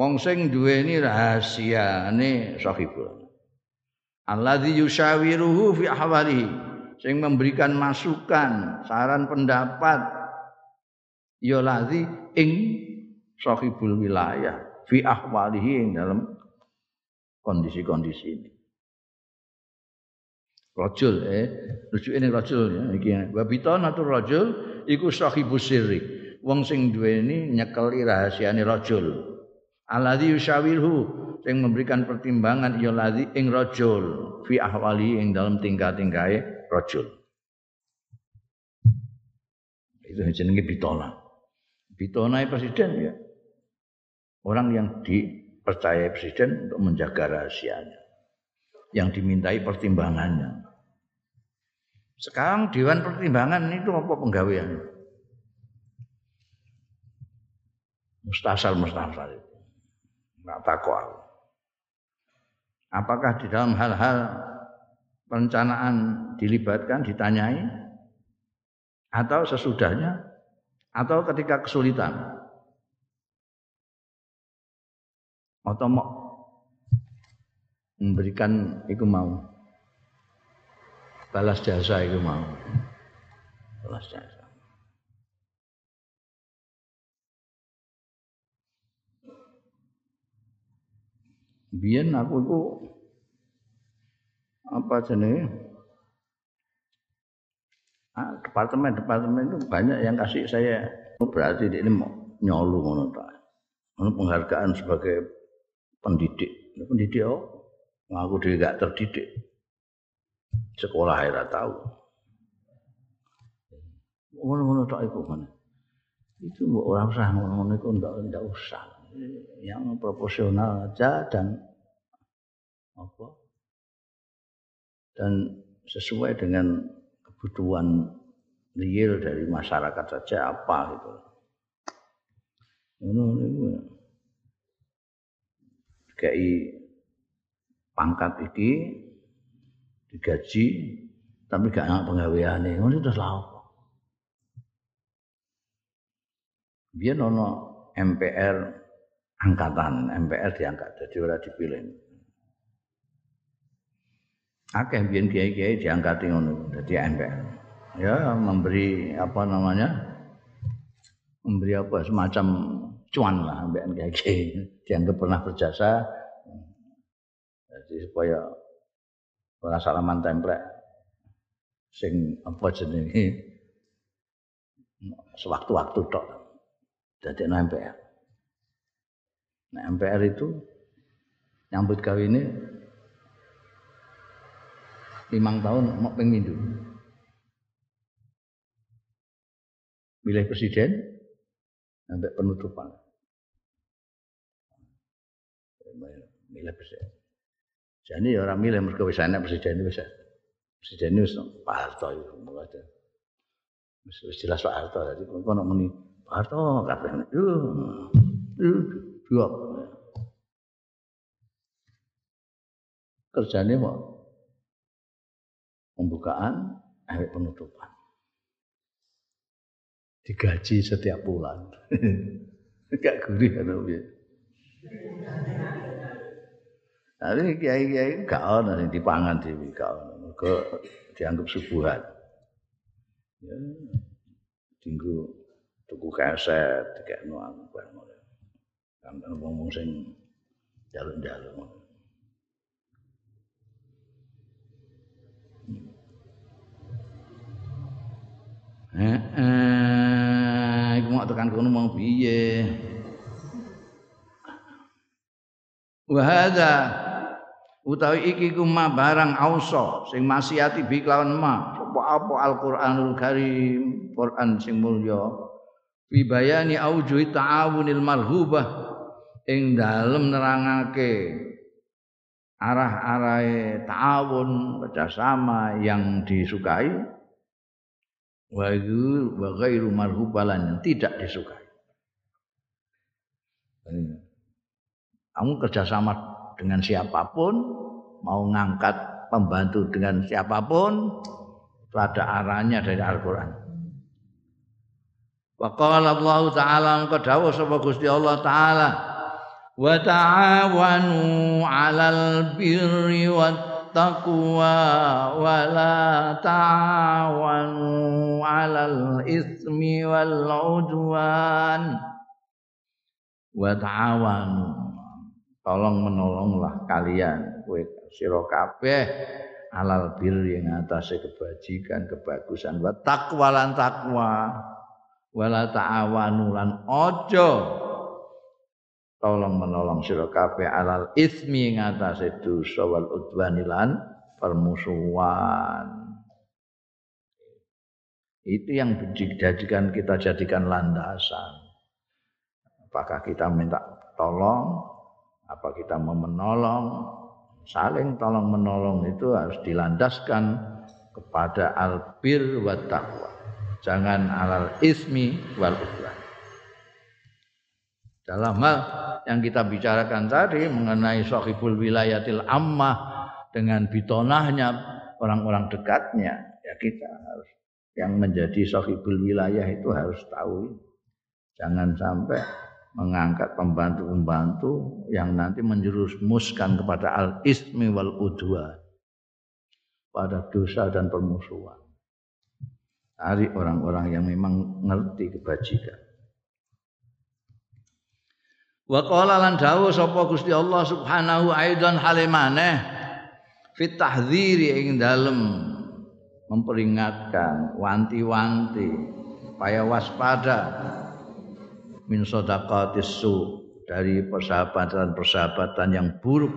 Wong sing duweni rahasiane sahibul. Alladzi yushawiruhu fi ahwalihi. Sing memberikan masukan, saran pendapat ya ladzi ing sahibul wilayah fi ahwalihi ing dalam kondisi-kondisi ini. Rajul eh rujuke ning rajul ya iki wa bitanatur rajul iku sahibus sirri. Wong sing duweni nyekeli rahasiane rajul alladzi yusyawirhu. Sing memberikan pertimbangan ya ladzi ing rajul. Fi ahwali ing dalam tingkah-tingkahe rajul. Itu jenenge bitona. Bitona presiden ya. Orang yang dipercaya presiden untuk menjaga rahasianya. Yang dimintai pertimbangannya. Sekarang dewan pertimbangan itu apa penggawean? Mustasal mustasal itu Enggak takut aku. Apakah di dalam hal-hal perencanaan dilibatkan, ditanyai, atau sesudahnya, atau ketika kesulitan, atau mau memberikan itu mau? Balas jasa itu mau. Balas jasa biyen aku itu apa jenenge? Ah, departemen departemen itu banyak yang kasih saya. Oh, berarti ini mau nyolu ngono ta. Penghargaan sebagai pendidik. Pendidik oh aku dhewe gak terdidik. Sekolah ora tahu ngono-ngono tok iku mana itu orang usah ngono-ngono iku ndak usah yang proporsional aja dan apa? Dan sesuai dengan kebutuhan real dari masyarakat saja apa gitu. Ini, ini kayak pangkat iki digaji tapi gak enak penggaweane ngono terus lha apa? Biyen ono MPR angkatan MPR diangkat jadi ora dipilih. Akeh biyen kiai-kiai diangkat ngono dadi MPR ya memberi apa namanya memberi apa semacam cuan lah MPR kiai dianggap pernah berjasa jadi supaya ora salaman templek sing apa jenenge sewaktu-waktu tok. Dadi MPR Nah, MPR itu nyambut gawe ini limang tahun mau pengen milih presiden sampai penutupan. Milih presiden. Jadi orang milih mereka bisa enak presiden itu bisa. Presiden itu Pak Harto itu mulai Wis jelas Pak Harto jadi kok nak muni Pak Harto kabeh itu dua kerjanya mau pembukaan sampai penutupan digaji setiap bulan [laughs] gak gurih piye Tapi kiai-kiai gak ono sing dipangan dhewe gak ono. dianggap subuhan. Ya. Dinggo tuku kaset dikekno aku bareng. Kan ngomong sing jalur-jalur. Eh, iku mau tekan kono mau piye? Wa utawi iki ku ma barang ausa sing maksiati bi kelawan ma apa apa Al-Qur'anul Karim Quran sing mulya fi bayani aujuhi ta'awunil marhubah ing dalem nerangake arah-arahe ta'awun kerjasama yang disukai wa wa ghairu marhubalan yang tidak disukai kamu kerjasama dengan siapa pun, mau ngangkat pembantu dengan siapa pun, itu ada arahnya dari Al-Quran. Wa qala Allah Ta'ala engko dawuh sapa Gusti Allah Ta'ala wa ta'awanu 'alal birri wat taqwa wa la ta'awanu 'alal ismi wal 'udwan wa ta'awanu tolong menolonglah kalian. Kowe sira kabeh. Alal bir yang atas kebajikan kebagusan. Wa taqwa lan takwa wala ta'awanu lan ojo tolong menolong sira kabeh alal ismi yang atas dosa wal udwanilan permusuhan. Itu yang dijadikan kita jadikan landasan. Apakah kita minta tolong? Apa kita mau menolong? Saling tolong menolong itu harus dilandaskan kepada albir wa taqwa. Jangan alal ismi wal udwan dalam hal yang kita bicarakan tadi mengenai sahibul wilayatil ammah dengan bitonahnya orang-orang dekatnya ya kita harus yang menjadi sahibul wilayah itu harus tahu jangan sampai mengangkat pembantu-pembantu yang nanti menjerumuskan kepada al-ismi wal udwa pada dosa dan permusuhan. Cari orang-orang yang memang ngerti kebajikan. Wa qala lan dawuh sapa Gusti Allah Subhanahu aidan halimane fit tahdziri ing dalem memperingatkan wanti-wanti supaya waspada min sadaqatis su dari persahabatan-persahabatan yang buruk.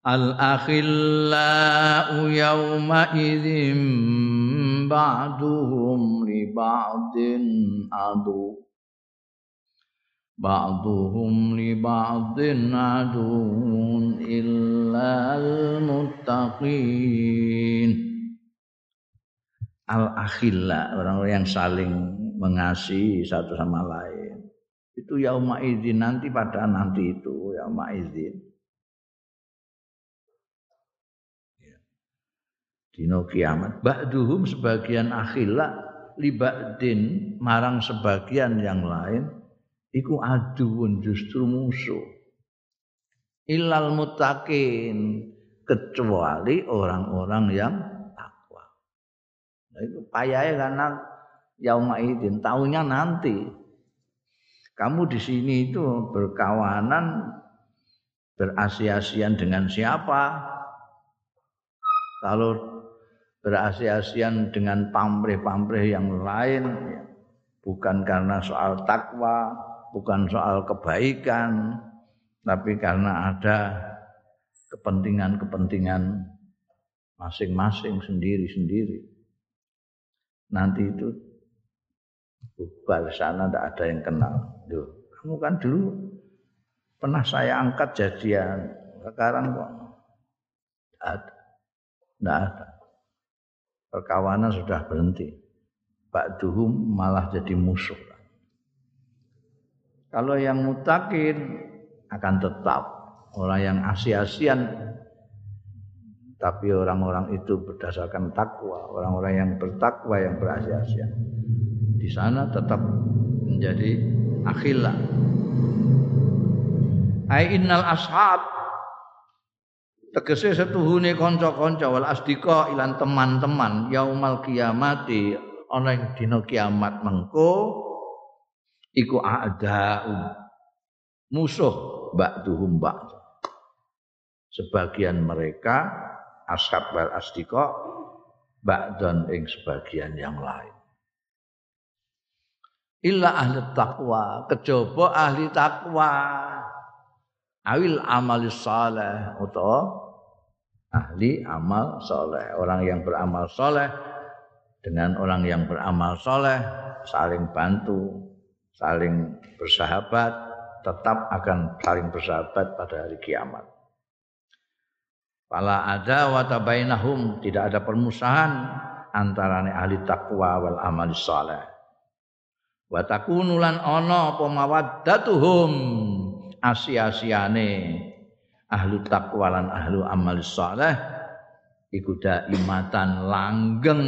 Al akhillau yawma idzim ba'duhum li ba'din adu ba'duhum li ba'din adun illa al muttaqin al akhilla orang-orang yang saling mengasihi satu sama lain. Itu yauma izin nanti pada nanti itu yauma izin. Dino kiamat. Ba'duhum sebagian akhila libadin marang sebagian yang lain iku aduun justru musuh. Ilal mutakin kecuali orang-orang yang takwa. Nah, itu payahnya karena yauma idin, tahunya nanti. Kamu di sini itu berkawanan berasiasian dengan siapa? Kalau berasiasian dengan pamrih-pamrih yang lain ya, bukan karena soal takwa, bukan soal kebaikan, tapi karena ada kepentingan-kepentingan masing-masing sendiri-sendiri. Nanti itu bubar sana tidak ada yang kenal. Duh, kamu kan dulu pernah saya angkat jadian, sekarang kok tidak ada. Tidak ada. Perkawanan sudah berhenti. Pak Duhum malah jadi musuh. Kalau yang mutakin akan tetap. Orang yang asi-asian tapi orang-orang itu berdasarkan takwa, orang-orang yang bertakwa yang berasi-asian. Di sana tetap menjadi akhila. Ai innal ashab. Tegese setuhune kanca-kanca. Wal asdiqa ilan teman-teman. Yaumal kiamati. Ana ing dina kiamat mengko iku a'da'u. Musuh ba'duhum ba'd. Sebagian mereka ashab wal asdiqa ba'dan ing sebagian yang lain. Illa ahli taqwa kejaba ahli takwa awil amal saleh utawa ahli amal soleh orang yang beramal soleh dengan orang yang beramal soleh saling bantu saling bersahabat, tetap akan saling bersahabat pada hari kiamat. Fala ada wa tabainahum, tidak ada permusuhan antara ahli takwa wal amal saleh. Wa takunu lan ana apa mawaddatuhum asia-asiane ahli takwa lan ahli amal saleh iku daimatan langgeng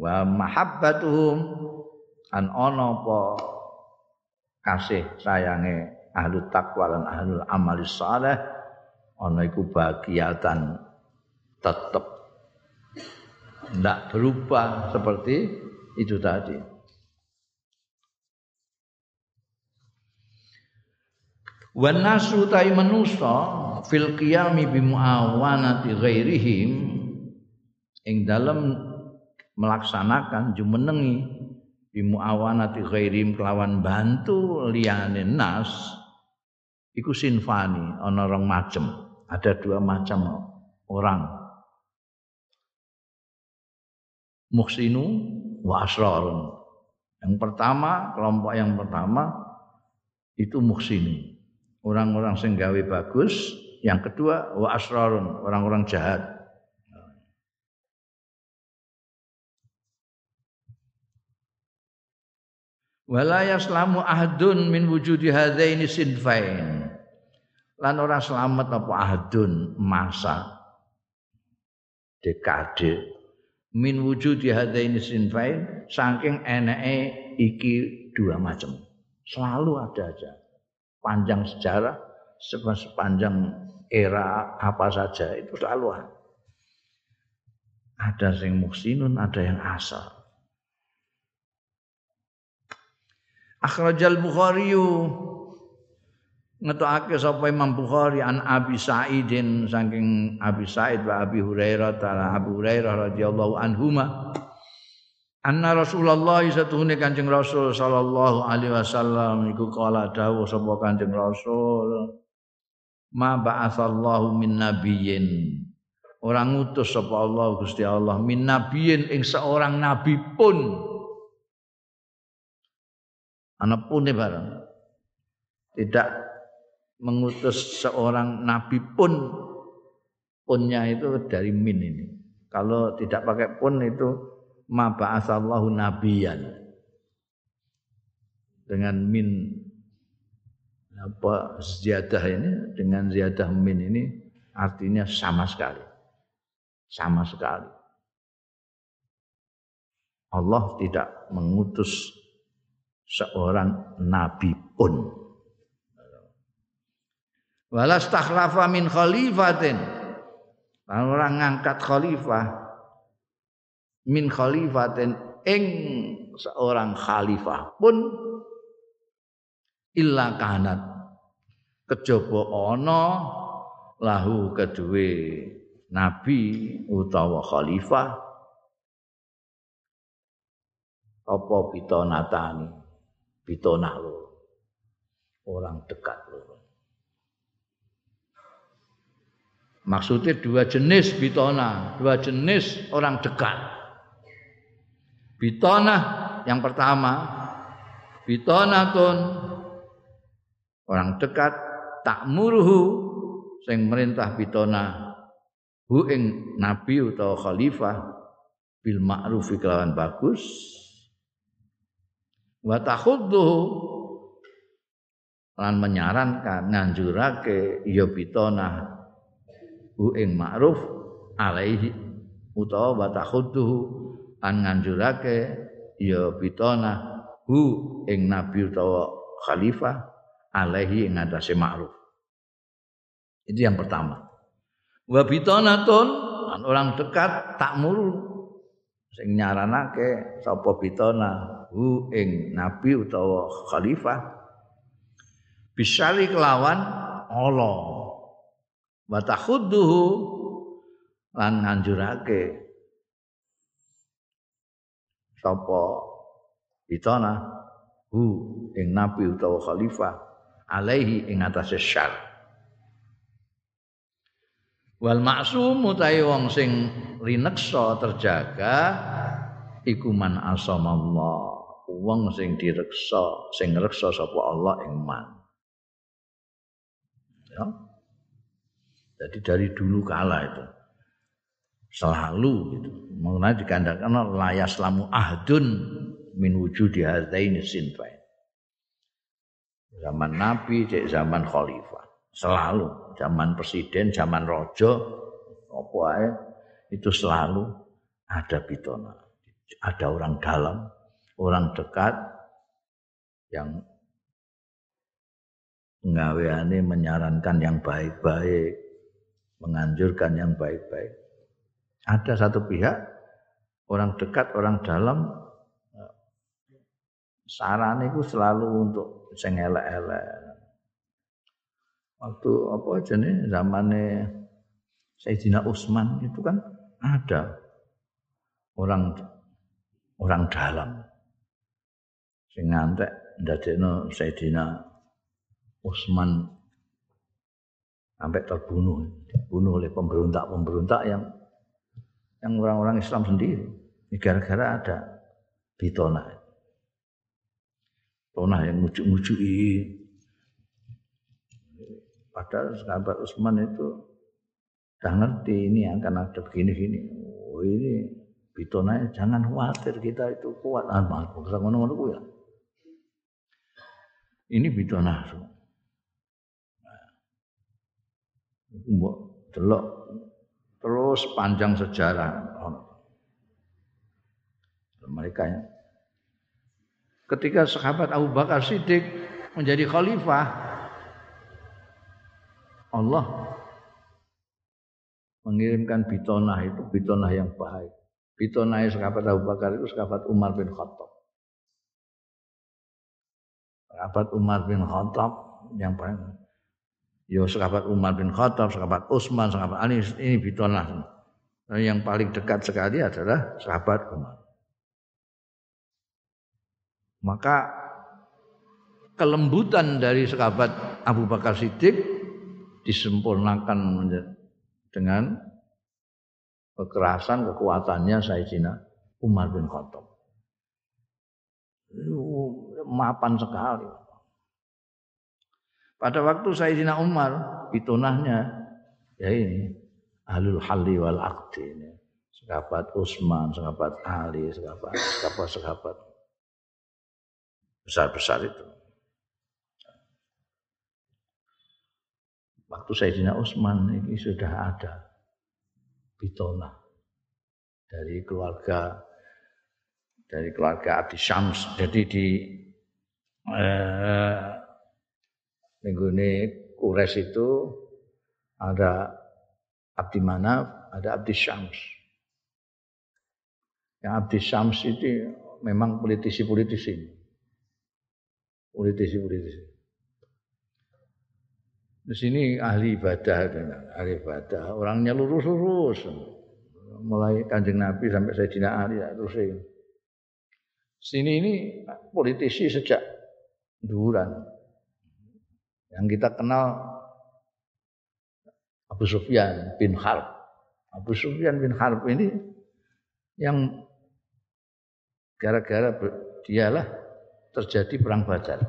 wa mahabbatuhum an ana apa kasih sayange ahlu takwa lan ahlul amali saleh ana iku bagiatan tetep. Ndak berubah seperti itu tadi. Wan nasu tai manusa fil qiyami bi muawanati ghairihim ing dalem melaksanakan jumenengi. Bimuawanati ghairim kelawan bantu liyane nas. Iku sinfani ana rong macem. Ada dua macam orang. Muhsinu wa asrarun. Yang pertama kelompok yang pertama itu muhsinu. Orang-orang sing gawe bagus yang kedua wa asrarun orang-orang jahat wala yaslamu ahadun min wujudi hadaini sinfain. Lan ora selamat apa ahadun masa. Dekade. Min wujudi hadaini sinfain saking eneke iki dua macam selalu ada aja. Panjang sejarah sepanjang era apa saja itu selalu ada. Ada yang muksinun ada yang asal Akhrajal Bukhari ngetokake sapa Imam Bukhari an Abi Sa'idin saking Abi Sa'id wa Abi Hurairah taala Abu Hurairah radhiyallahu anhuma. Anna Rasulullah satuhune Kanjeng Rasul sallallahu alaihi wasallam iku kala dawuh sapa Kanjeng Rasul ma ba'atsallahu min nabiyyin. Orang ngutus sapa Allah Gusti Allah min nabiyyin ing seorang nabi pun anak pune barang tidak mengutus seorang nabi pun. Punnya itu dari min ini. Kalau tidak pakai pun itu ma ba'asallahu nabiyan. Dengan min apa ziyadah ini dengan ziyadah min ini artinya sama sekali. Sama sekali. Allah tidak mengutus seorang nabi pun. Walas takhlafa min khalifatin. Orang ngangkat khalifah min khalifatin ing seorang khalifah pun illa kanat kejaba ana lahu kedue nabi utawa khalifah apa pitonatani bitonah lo orang dekat lo maksudnya dua jenis bitona dua jenis orang dekat. Bitonah yang pertama, bitonatun orang dekat tak muruhu sing merintah bitona hu ing nabi utawa khalifah bil ma'ruf kelawan bagus wa takhudduhu lan menyarankan nganjurake ya bitona hu ing ma'ruf alaihi utawa wa takhudduhu an nganjurake ya bitona hu ing nabi utawa khalifah alaihi ing atase ma'ruf. Itu yang pertama. Wa bitonatun orang dekat tak mulu sing nyaranake sapa bitona hu ing nabi utawa khalifah. Bisari kelawan Allah. Wa takhudduhu lan nganjurake. Sapa? Bitona hu ing nabi utawa khalifah alaihi ing atase syar. Wal maksum utahe wong sing rineksa terjaga iku man asamallah wong sing direksa sing ngreksa sapa Allah ing man. Ya. Jadi dari dulu kala itu. Selalu gitu. Mengenai dikandalkan layas lamu ahdun min wujudi hadaini sinfain. Zaman nabi cek zaman khalifah. Selalu. Zaman presiden, zaman rojo, apa itu selalu ada pitona. Ada orang dalam, orang dekat yang pengaweane menyarankan yang baik-baik, menganjurkan yang baik-baik. Ada satu pihak orang dekat, orang dalam saran itu selalu untuk sing elek-elek. Waktu apa aja nih zamannya Sayyidina Utsman itu kan ada orang orang dalam sing ngantek ndadekno Sayyidina Utsman sampai terbunuh dibunuh oleh pemberontak-pemberontak yang yang orang-orang Islam sendiri gara-gara ada bitona Tona yang ngujuk-ngujuki Padahal sahabat Utsman itu sudah ngerti ini akan ada begini-gini. Oh ini bitonanya jangan khawatir kita itu kuat. Ah, ngono ngono ya. Ini bitona. Nah, mbok delok terus panjang sejarah mereka ya. Ketika sahabat Abu Bakar Siddiq menjadi khalifah, Allah mengirimkan bitonah itu bitonah yang baik. Bitonah sahabat Abu Bakar itu sahabat Umar bin Khattab. Sahabat Umar bin Khattab yang paling Yo sahabat Umar bin Khattab, sahabat Utsman, sahabat Ali ini bitonah. Yang paling dekat sekali adalah sahabat Umar. Maka kelembutan dari sahabat Abu Bakar Siddiq disempurnakan dengan kekerasan kekuatannya Sayyidina Umar bin Khattab. Mapan sekali. Pada waktu Sayyidina Umar bitunahnya ya ini ahlul halli wal aqdi ini. Sahabat Utsman, sahabat Ali, sahabat sahabat-sahabat besar-besar itu. waktu Sayyidina Utsman ini sudah ada bitona dari keluarga dari keluarga Abdi Syams. Jadi di eh, ini Kures itu ada Abdi Manaf, ada Abdi Syams. Yang Abdi Syams itu memang politisi-politisi. Politisi-politisi. Di sini ahli ibadah, ahli ibadah. Orangnya lurus-lurus. Mulai kanjeng Nabi sampai Sayyidina Ali ya, terus ini. Sini ini politisi sejak duran. Yang kita kenal Abu Sufyan bin Harb. Abu Sufyan bin Harb ini yang gara-gara dialah terjadi perang Badar.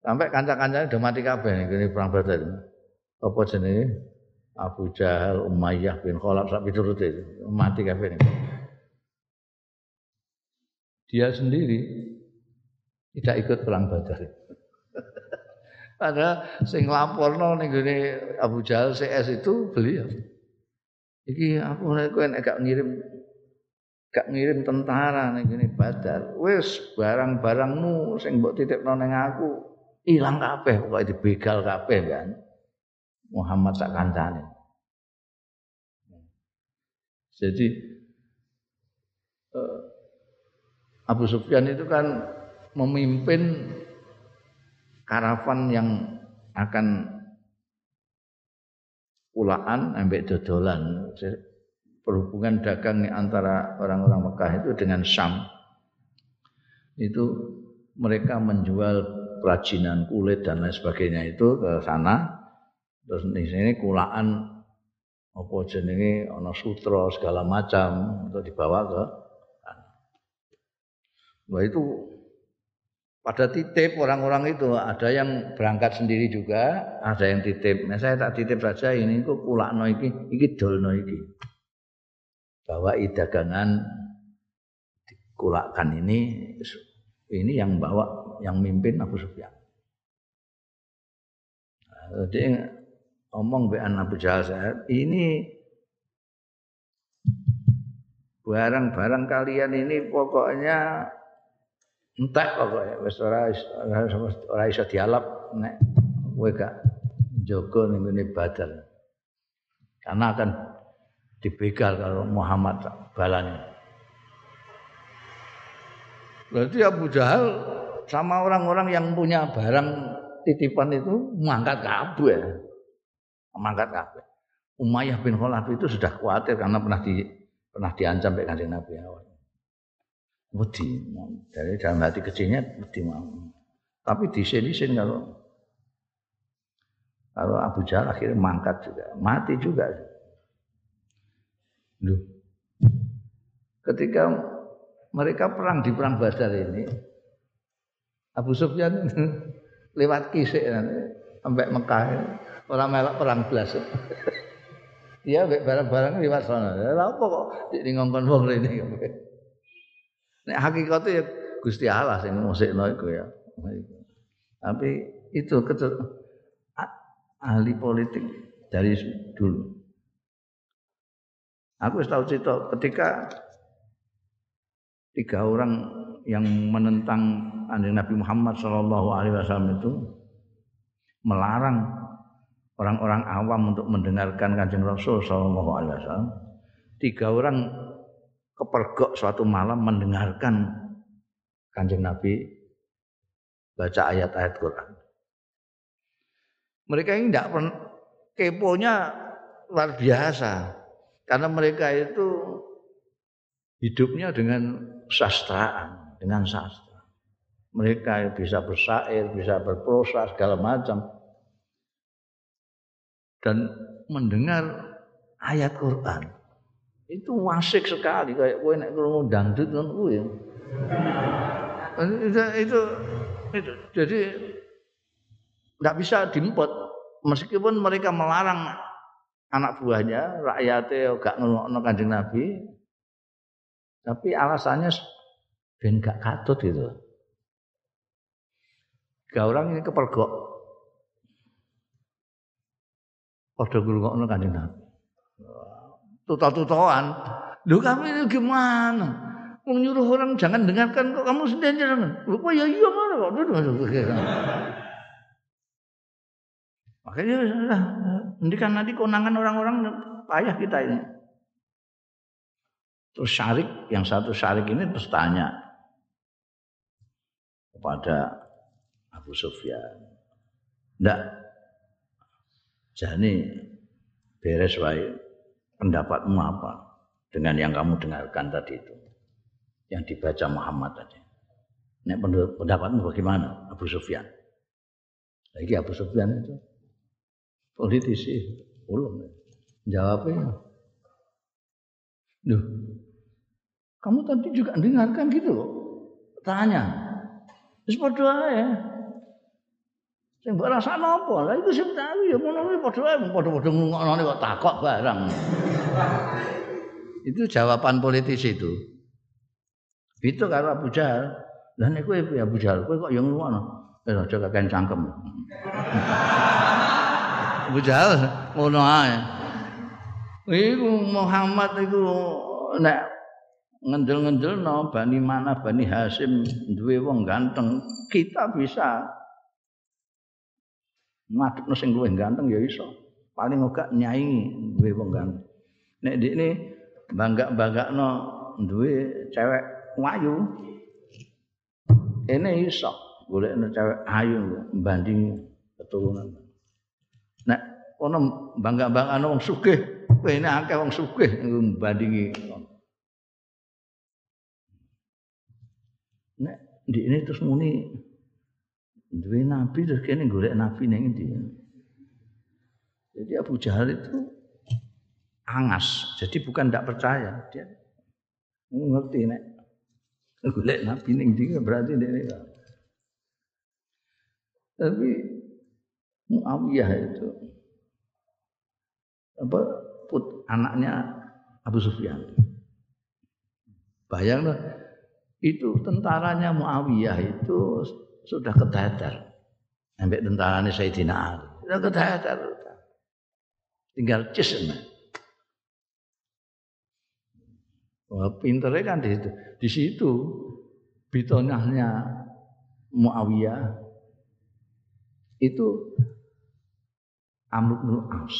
Sampai kanca-kancane udah mati kabeh nih perang Badar. Apa jenenge? Abu Jahal, Umayyah bin Khalaf sak piturute mati kabeh. Dia sendiri tidak ikut perang Badar. Padahal sing laporno ning Abu Jahal CS itu beliau. Iki aku kowe nek gak ngirim gak ngirim tentara ning ngene Badar, wis barang-barangmu sing mbok titipno ning aku ilang kabeh pokoke dibegal kabeh kan. Muhammad sak kancane. Jadi eh, Abu Sufyan itu kan memimpin karavan yang akan ulaan ambek dodolan. Perhubungan dagang antara orang-orang Mekah itu dengan Syam. Itu mereka menjual kerajinan kulit dan lain sebagainya itu ke sana. Terus di sini kulaan apa jenenge ana sutra segala macam untuk dibawa ke Wah itu pada titip orang-orang itu ada yang berangkat sendiri juga, ada yang titip. Nah, saya tak titip saja ini kok kulakno iki, iki dolno iki. Bawa dagangan dikulakkan ini ini yang bawa yang mimpin Abu Sufyan. Nah, jadi ngomong be Abu Jahal saya, ini barang-barang kalian ini pokoknya entek pokoke wis ora ora iso dialap nek kowe gak jaga ning ngene badal. Karena akan dibegal kalau Muhammad balanya. Berarti Abu Jahal sama orang-orang yang punya barang titipan itu mengangkat kabeh. Mengangkat kabeh. Umayyah bin Khalaf itu sudah khawatir karena pernah di pernah diancam oleh Kanjeng Nabi awal wedi. Dari dalam hati kecilnya wedi mau. Tapi disin-disin kalau kalau Abu Jahal akhirnya mangkat juga. Mati juga. Loh. ketika mereka perang di perang Badar ini Abu Sufyan [laughs] lewat kisik sampai Mekah orang melak perang belas. [laughs] Dia barang-barang lewat sana. Lha apa kok? Di ngongkon wong ini Nek hakikatnya ya Gusti Allah sing musikno iku ya. Tapi itu ahli politik dari dulu. Aku tahu cerita ketika tiga orang yang menentang anjing Nabi Muhammad Shallallahu Alaihi Wasallam itu melarang orang-orang awam untuk mendengarkan kanjeng Rasul Shallallahu Alaihi Wasallam. Tiga orang kepergok suatu malam mendengarkan kanjeng Nabi baca ayat-ayat Quran. Mereka ini tidak pernah keponya luar biasa karena mereka itu hidupnya dengan sastraan, dengan sastra. Mereka bisa bersair, bisa berprosa segala macam dan mendengar ayat Quran itu wasik sekali kayak kowe nek krungu dangdut ngono kuwi. Itu, itu itu. Jadi tidak bisa diempot meskipun mereka melarang anak buahnya rakyatnya gak ngelokno kanjeng Nabi tapi alasannya ben gak katut itu gak orang ini kepergok. Padha ngrungokno kanjeng Nabi tuta-tutaan. Lu kamu ini gimana? Menyuruh orang jangan dengarkan kok kamu sendiri jangan. Lupa ya iya mana kok Makanya sudah, kan nanti konangan orang-orang payah kita ini. Terus syarik, yang satu syarik ini terus kepada Abu Sufyan. Ndak, jani beres wae pendapatmu apa dengan yang kamu dengarkan tadi itu yang dibaca Muhammad tadi Nek pendapatmu bagaimana Abu Sufyan lagi Abu Sufyan itu politisi ulum jawabnya Duh, Kamu tadi juga dengarkan gitu loh. Tanya. Wis padha ae. Sing mbok rasakno apa? Lah iku sing tahu ya ngono kuwi padha ae padha-padha ngungokno kok takok barang. itu jawaban politis itu. Itu karo Abu Jahal. Lah nek kowe ya Abu Jahal, kowe kok ya ngono. Eh aja kakek cangkem. Abu Jahal ngono ae. Iku Muhammad iku nek ngendel-ngendelno Bani Mana Bani Hasim duwe wong ganteng, kita bisa ngadepno sing luwih ganteng ya iso. Paling ora nyaingi duwe wong ganteng. Nek ndekne bangga-banggakno duwe cewek wayu. Ini iso golekno cewek ayu banding keturunan. Nek ono bangga-banggakno wong sugih, kene akeh wong sugih bandingi nek di ini terus muni duwe nabi terus kene golek nabi ning endi? Jadi Abu Jahal itu angas jadi bukan tidak percaya. Dia ngerti nek golek nabi ning endi berarti ini. Tapi Muawiyah itu apa put anaknya Abu Sufyan. Bayanglah itu tentaranya Muawiyah itu sudah keteter. Sampai tentaranya Sayyidina Ali. Sudah keteter. Tinggal cis. Wah, pinternya kan di situ. Di situ bitonahnya Muawiyah itu Amr bin As.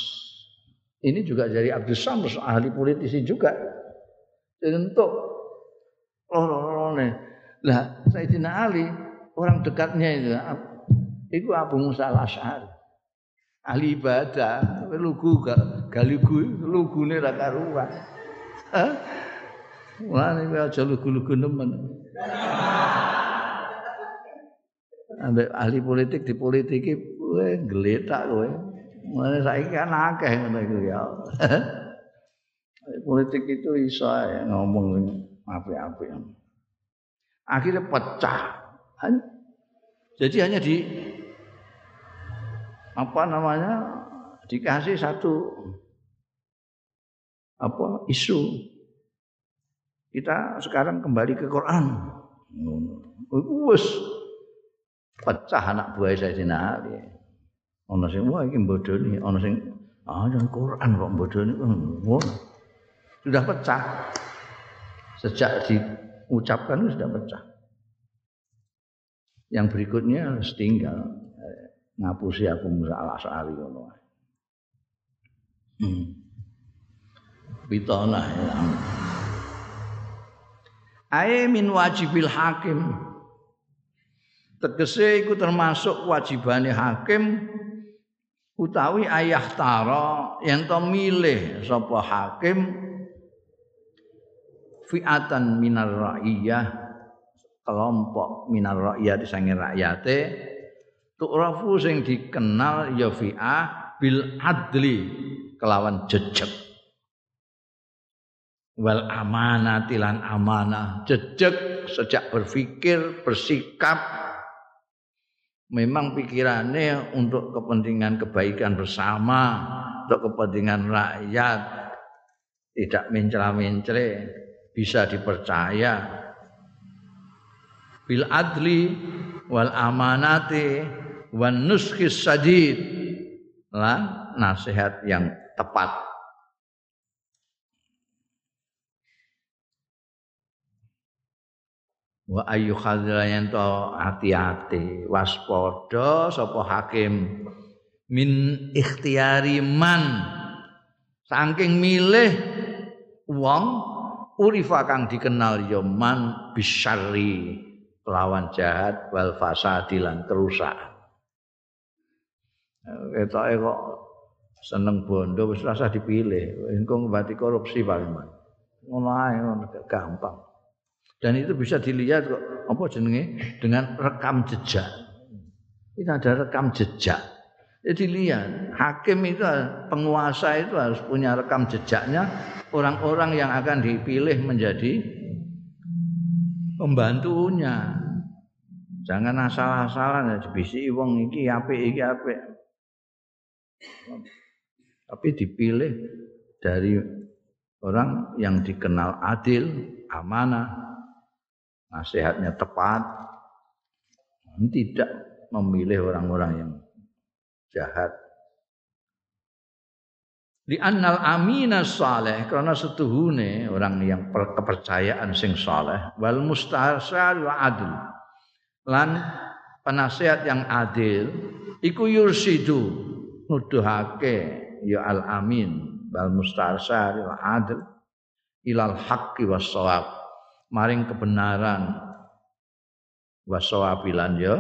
Ini juga dari Abdul Samr, ahli politisi juga. Untuk loro-lorone. Lah Sayyidina Ali orang dekatnya itu itu Abu Musa Al-Asy'ari. Ahli ibadah, lugu galigu lugune ra karuan. Wah, ini aja lugu-lugu nemen. Ambek ahli politik di politiki kowe geletak kowe. Mulane saiki kan akeh ngono iku ya. [laughs] politik itu iso ngomong apik-apik. Akhirnya pecah. Jadi hanya di apa namanya dikasih satu apa isu kita sekarang kembali ke Quran. Wes pecah anak buah saya di Ali. Ono sing wah iki bodoni, ono sing ah Quran kok bodoni. Sudah pecah sejak diucapkan sudah pecah. Yang berikutnya harus tinggal eh, ngapusi aku Musa al Asari ngono. Hmm. Bitona ya. Ae min wajibil hakim. Tegese iku termasuk wajibane hakim utawi ayah tara yang to milih sapa hakim fi'atan minar ra'iyah kelompok minar ra'iyah disangi rakyate tu'rafu sing dikenal ya fi'ah bil adli kelawan jejeg. Wal amanah tilan amanah. Jejeg sejak berpikir bersikap memang pikirannya untuk kepentingan kebaikan bersama untuk kepentingan rakyat tidak mencela-mencela bisa dipercaya bil adli wal amanati wan nuskis sadid. Lan nasihat yang tepat. Wa ayu yang to hati-hati. Waspada sapa hakim min ikhtiari man. Saking milih wong urifa kang dikenal ya man bisyarri lawan jahat wal fasadi lan kerusakan. Ketoke kok seneng bondo wis rasa dipilih, engko ngobati korupsi paling ae ngono gampang. Dan itu bisa dilihat kok apa jenenge dengan rekam jejak. Ini ada rekam jejak. Jadi lihat, hakim itu penguasa itu harus punya rekam jejaknya orang-orang yang akan dipilih menjadi pembantunya. Jangan asal-asalan ya dibisi wong iki apik iki apik. Tapi dipilih dari orang yang dikenal adil, amanah, nasihatnya tepat, tidak memilih orang-orang yang jahat. Di annal amina saleh karena setuhune orang yang kepercayaan sing saleh wal mustasyar wa adil lan penasehat yang adil iku yursidu nuduhake ya al amin wal mustasyar wa adil ilal haqqi was maring kebenaran was ya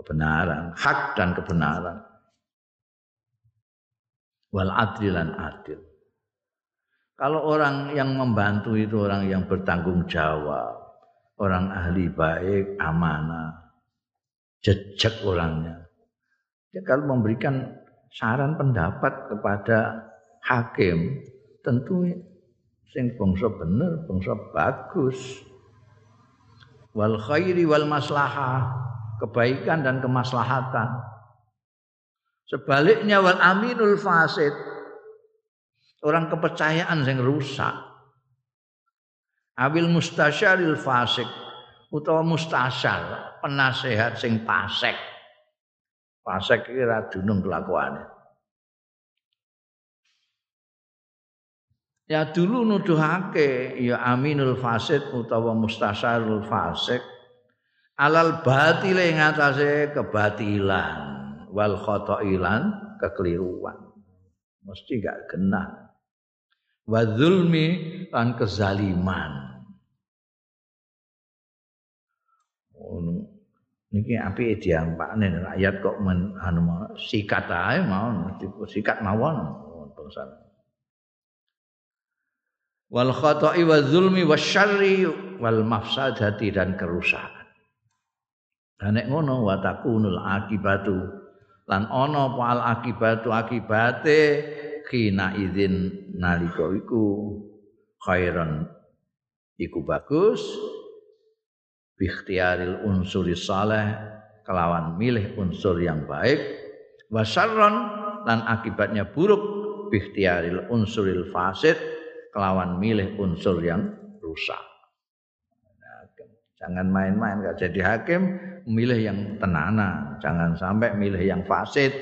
kebenaran hak dan kebenaran wal adil adil. Kalau orang yang membantu itu orang yang bertanggung jawab, orang ahli baik, amanah, jejak orangnya. Dia kalau memberikan saran pendapat kepada hakim, tentu sing bangsa bener, bangsa bagus. Wal khairi wal maslahah, kebaikan dan kemaslahatan. Sebaliknya wal aminul fasid. Orang kepercayaan yang rusak. Abil mustasyaril fasik utawa mustasyar penasehat sing pasek. Pasek iki ra dunung kelakuane. Ya dulu nuduhake ya aminul fasid utawa mustasyarul fasik alal batile ngatasé kebatilan wal khotoilan kekeliruan mesti gak kena wa zulmi lan kezaliman. Ngono niki api diampakne rakyat kok men anu sikat mau sikat mawon. Bangsa wal khata'i wa zulmi wasyarri wal mafsadati dan kerusakan. Dan nek ngono wa takunul akibatu. Lan ana apa al akibatu akibate khina idzin nalika iku khairan. Iku bagus. Bikhtiaril unsur saleh kelawan milih unsur yang baik. Wasarron lan akibatnya buruk bikhtiaril unsuril fasid kelawan milih unsur yang rusak. Jangan main-main gak jadi hakim, milih yang tenanan, jangan sampai milih yang fasid,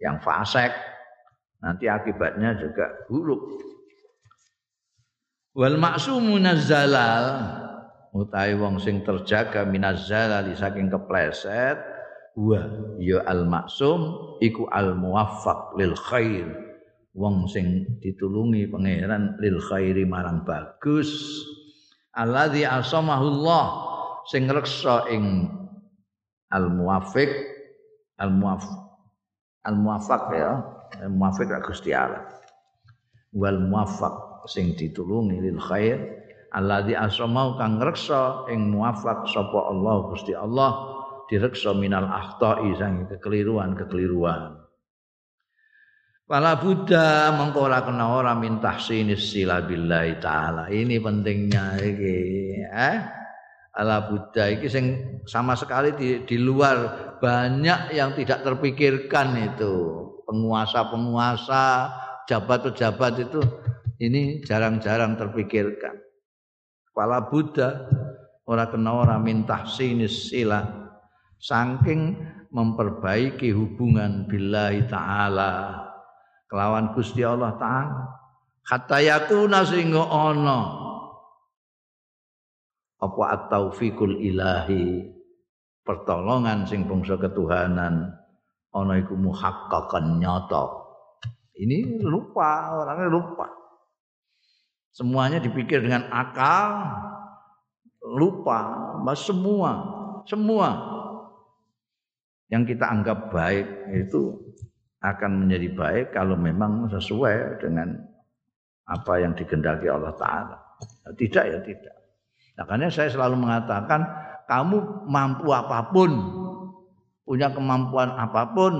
yang fasek. Nanti akibatnya juga buruk. Wal maksumu zalal utawi wong sing terjaga minazzalal saking kepleset. Wa ya al maksum iku al muwaffaq lil khair. Wong sing ditulungi pangeran lil khairi marang bagus. Alladzi asamahullah sing ngreksa ing al muwafiq al muwaf al muwafaq ya al muwafiq Gusti Allah. Wal muwafaq sing ditulungi lil khair alladzi asmau kang ngreksa ing muwafaq sapa Allah Gusti Allah direksa minal akhta'i sang kekeliruan-kekeliruan Pala Buddha mengko ora kena ora min tahsinis sila billahi taala. Ini pentingnya iki, eh? ala Buddha iki sing sama sekali di, di luar banyak yang tidak terpikirkan itu penguasa-penguasa jabat-jabat itu ini jarang-jarang terpikirkan. Kepala Buddha ora kena ora minta sinis sila saking memperbaiki hubungan billahi taala. Kelawan Gusti Allah taala. Hatta yakuna sehingga ana apa at-taufiqul ilahi? Pertolongan sing bangsa ketuhanan. Ana iku muhaqqaqan nyata. Ini lupa orangnya lupa semuanya dipikir dengan akal lupa semua semua yang kita anggap baik itu akan menjadi baik kalau memang sesuai dengan apa yang digendaki Allah Ta'ala. Tidak ya tidak. Makanya saya selalu mengatakan kamu mampu apa pun, punya kemampuan apa pun,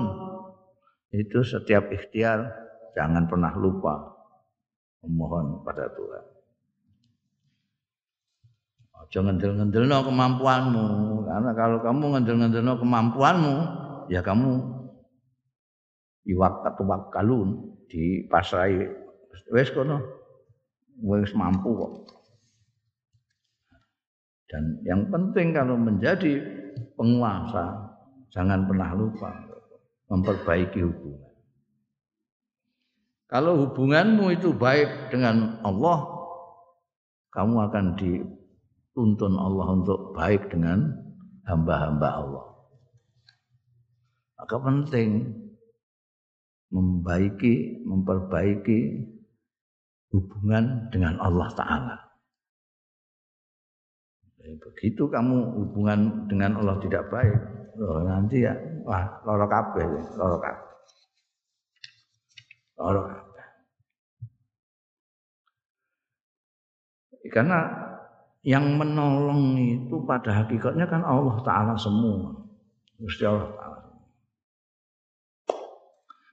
itu setiap ikhtiar jangan pernah lupa memohon pada Tuhan. Jangan ngendel-ngendelno kemampuanmu. Karena kalau kamu ngendel-ngendelno kemampuanmu, ya kamu iwak kalun di pasrai wis kono wis mampu kok. Dan yang penting kalau menjadi penguasa jangan pernah lupa memperbaiki hubungan. Kalau hubunganmu itu baik dengan Allah, kamu akan di tuntun Allah untuk baik dengan hamba-hamba Allah. Maka penting membaiki, memperbaiki hubungan dengan Allah Ta'ala. Begitu kamu hubungan dengan Allah tidak baik, oh, nanti ya, wah, loro kabeh, loro kabeh. Loro kabeh. Karena yang menolong itu pada hakikatnya kan Allah Ta'ala semua. Gusti Allah Ta'ala.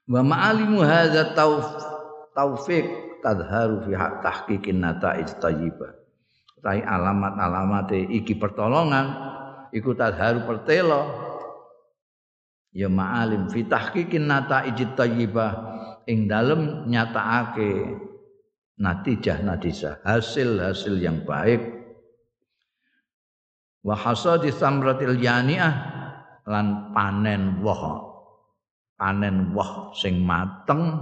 Wa ma'alimu hadza taufik tadharu fi tahqiqin nata'ij thayyibah. Tai alamat-alamat iki pertolongan iku tadharu pertelo ya ma'alim fi tahqiqin nata'ij thayyibah ing dalem nyatakake natijah natijah hasil-hasil yang baik. Wa hasadi samratil yaniah lan panen woh. Panen woh sing mateng.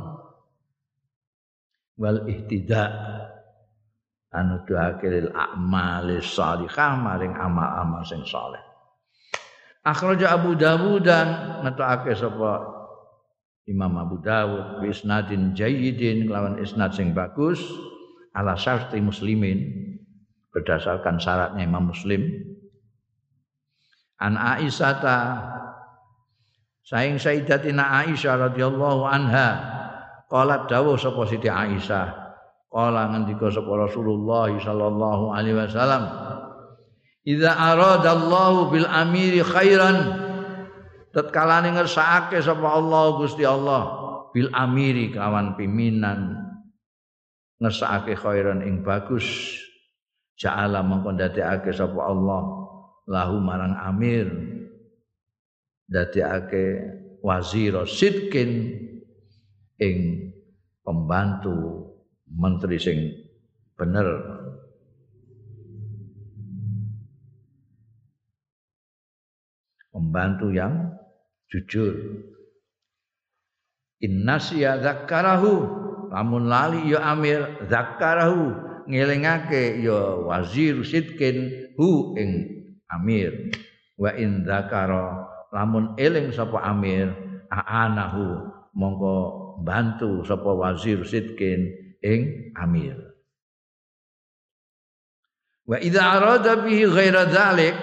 Wal ihtida anu doake lil a'mali shalihah maring amal-amal sing saleh. Akhraja Abu Dawud dan ngetokake sapa Imam Abu Dawud bi isnadin jayyidin lawan isnad sing bagus ala syarti muslimin berdasarkan syaratnya Imam Muslim. An Aisyata saing Sayyidatina Aisyah radhiyallahu anha qalat dawuh sapa Siti Aisyah qala ngendika sapa Rasulullah sallallahu alaihi wasallam Idza aradallahu bil amiri khairan tatkalane ngersakake sapa Allah Gusti Allah bil amiri kawan pimpinan ngersakake khairan ing bagus. Ja'ala mongko ndadekake sapa Allah lahu marang amir. Dadekake wazir sidkin ing pembantu menteri sing bener. Pembantu yang jujur. Innasya zakarahu lamun lali ya amir zakarahu ngelingake ya wazir sidkin hu ing amir. Wa in dzakara lamun eling sapa amir aanahu. Mongko bantu sapa wazir sidkin ing amir. Wa idza arada bihi ghaira dzalik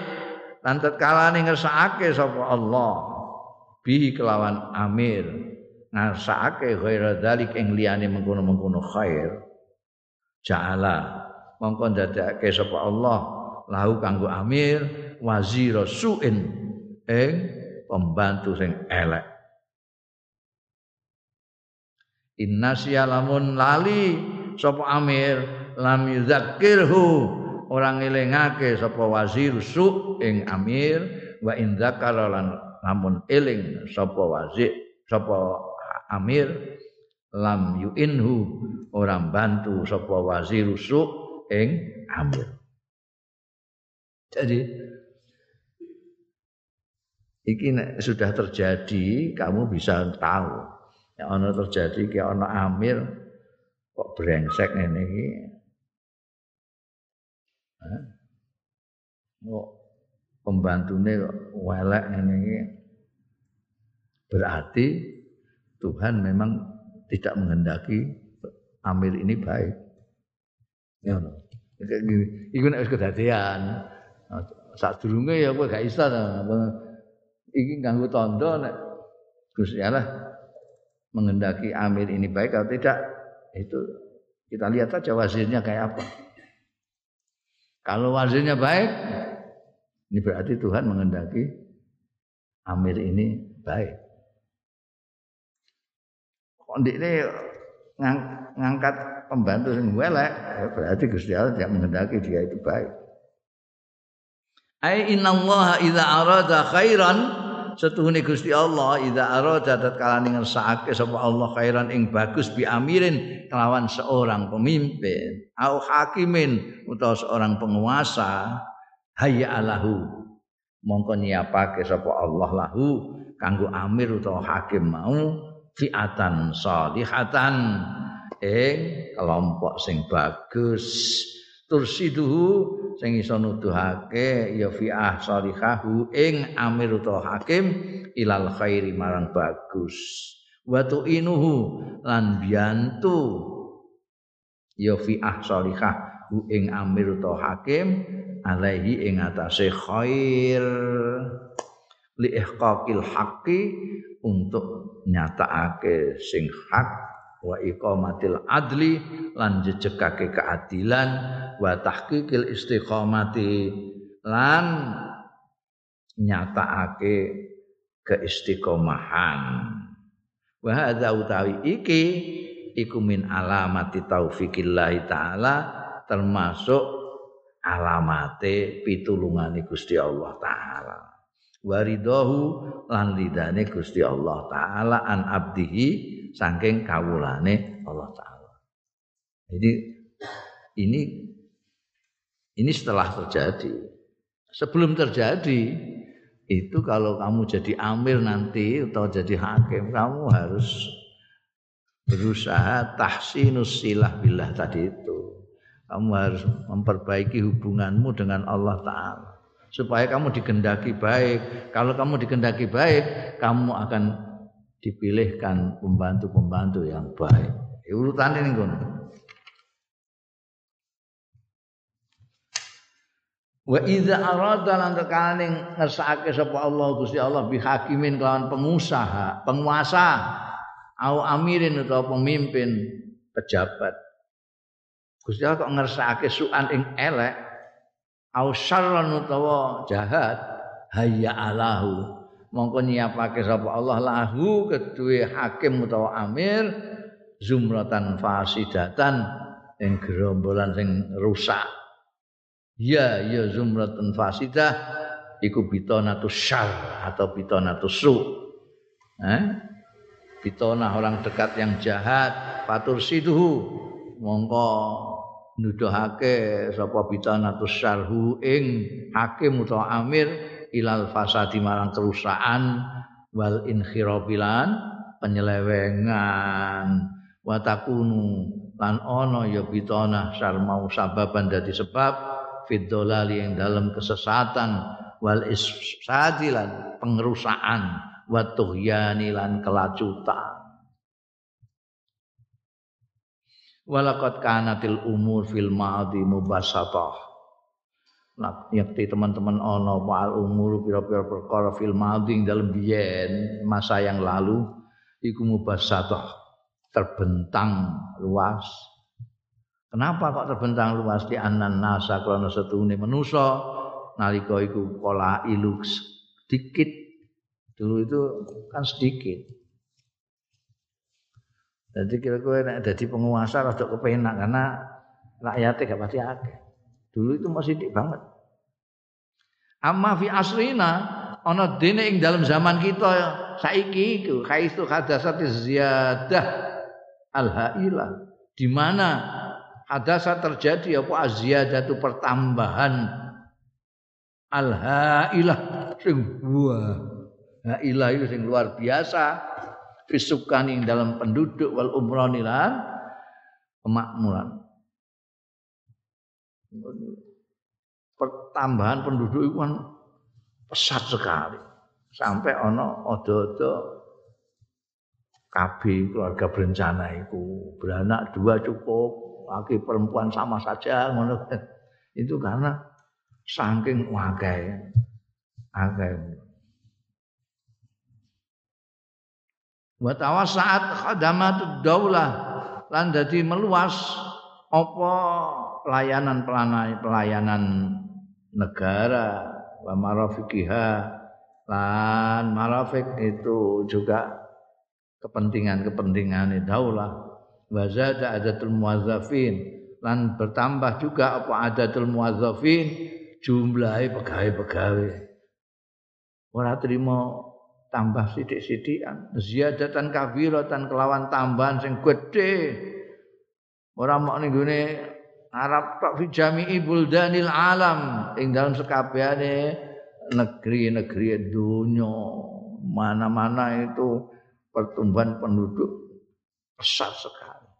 lan tatkalane ngersakake sapa Allah bihi kelawan amir. Ngersakake ghaira dzalik ing liyane mengkono-mengkono khair. Ja'ala. Mongko ndadekake sapa Allah lahu kanggo amir wazira suin ing pembantu sing elek. Innasya lamun lali sapa amir lam yuzakkirhu orang ngelingake sapa wazir su ing amir wa in zakara lan lamun eling sapa wazir sapa amir lam yuinhu orang bantu sapa wazir su ing amir jadi iki sudah terjadi kamu bisa tahu. Ya ono terjadi kayak ono amir kok brengsek ngene iki. Kok pembantune welek ngene iki. Berarti Tuhan memang tidak menghendaki amir ini baik. Ya, Iku nek wis kedadian. Sadurunge ya kowe gak iso. Iki ganggu tondo nek Gusti Allah mengendaki Amir ini baik atau tidak itu kita lihat saja wazirnya kayak apa. Kalau wazirnya baik, ini berarti Tuhan mengendaki Amir ini baik. Kok ini ngang, ngangkat pembantu yang welek, ya berarti Gusti Allah tidak mengendaki dia itu baik. ai innallaha idza arada khairan setuhune Gusti Allah idza arada tatkala ngersakake sapa Allah khairan ing bagus bi amirin kelawan seorang pemimpin au hakimin utawa seorang penguasa hayya alahu. Mongko nyiapake sapa Allah lahu kanggo amir utawa hakim mau fiatan salihatan. Ing kelompok sing bagus. Tursiduhu sing iso nuduhake ya fi'ah salihahu ing amir utawa hakim ilal khairi marang bagus. Wa tu'inuhu lan biantu ya fi'ah salihahu ing amir utawa hakim alaihi ing atase khair. Li ihqaqil haqqi untuk nyatakake sing hak wa iqamatil adli lan jejegake keadilan wa tahqiqil istiqomati lan nyatakake keistiqomahan. Wa hadza utawi iki iku min alamati taufiqillahi taala termasuk alamate pitulungane Gusti Allah taala waridahu lan lidane Gusti Allah taala an abdihi saking kawulane Allah taala. Jadi ini ini setelah terjadi. Sebelum terjadi itu kalau kamu jadi amir nanti atau jadi hakim kamu harus berusaha tahsinus silah billah tadi itu. Kamu harus memperbaiki hubunganmu dengan Allah taala supaya kamu digendaki baik. Kalau kamu digendaki baik, kamu akan dipilihkan pembantu-pembantu yang baik. Ya, urutan ini kono. Wa idza arada lan tekane ngersake sapa Allah Gusti Allah bihakimin kelawan pengusaha, penguasa, au amirin atau pemimpin, pejabat. Gusti Allah kok ngersake suan ing elek, au syarran utawa jahat, hayya alahu. Mongko nyiapake sapa Allah lahu kedue hakim utawa amir zumratan fasidatan ing gerombolan sing rusak. Ya ya zumratan fasidah iku bitonatu syar atau bitonatu su. Eh? Bitona orang dekat yang jahat patur siduhu. Mongko nuduhake sapa bitonatu syarhu ing hakim utawa amir ilal fasadi marang kerusakan wal inkhirabilan penyelewengan. Watakunu lan ono ya bitona sar mau sababan dadi sebab fiddolali yang dalam kesesatan wal isadilan pengerusakan wa tughyani lan kelacutan walaqad kanatil umur fil madi mubassatah yakti teman-teman ono wal umur pira-pira perkara fil mading dalam biyen masa yang lalu iku mubassatah terbentang luas. Kenapa kok terbentang luas? Di anan nasa krana setune manusa nalika iku pola iluk sedikit dulu itu kan sedikit jadi kira-kira nek dadi penguasa rada kepenak karena rakyatnya gak pasti akeh. Dulu itu masih dik banget. Amma fi asrina ana dene ing dalam zaman kita saiki iku khaistu hadasat ziyadah al hailah di mana hadasat terjadi apa? Aziyadatu pertambahan al hailah sing buah. Hailah itu sing luar biasa fisukan ing dalam penduduk wal umranilan kemakmuran pertambahan penduduk itu kan pesat sekali. Sampai ono odo-odo KB keluarga berencana itu. Beranak dua cukup laki perempuan sama saja ngono. Itu karena saking wakai wakai wa saat khadamat daulah. Lan dadi meluas apa pelayanan pelayanan negara. Wa marafikiha lan marafik itu juga kepentingan-kepentingan daulah. Wa zada adatul muwazzafin lan bertambah juga apa adatul muwazzafin jumlahe pegawai-pegawai. Ora terima tambah sithik-sithikan, ziyadatan kabiratan kelawan tambahan sing gedhe. Ora mok ning gone Arab tok fi jami'i buldanil alam ing dalam sekabehane negeri-negeri dunia mana-mana itu pertumbuhan penduduk besar sekali.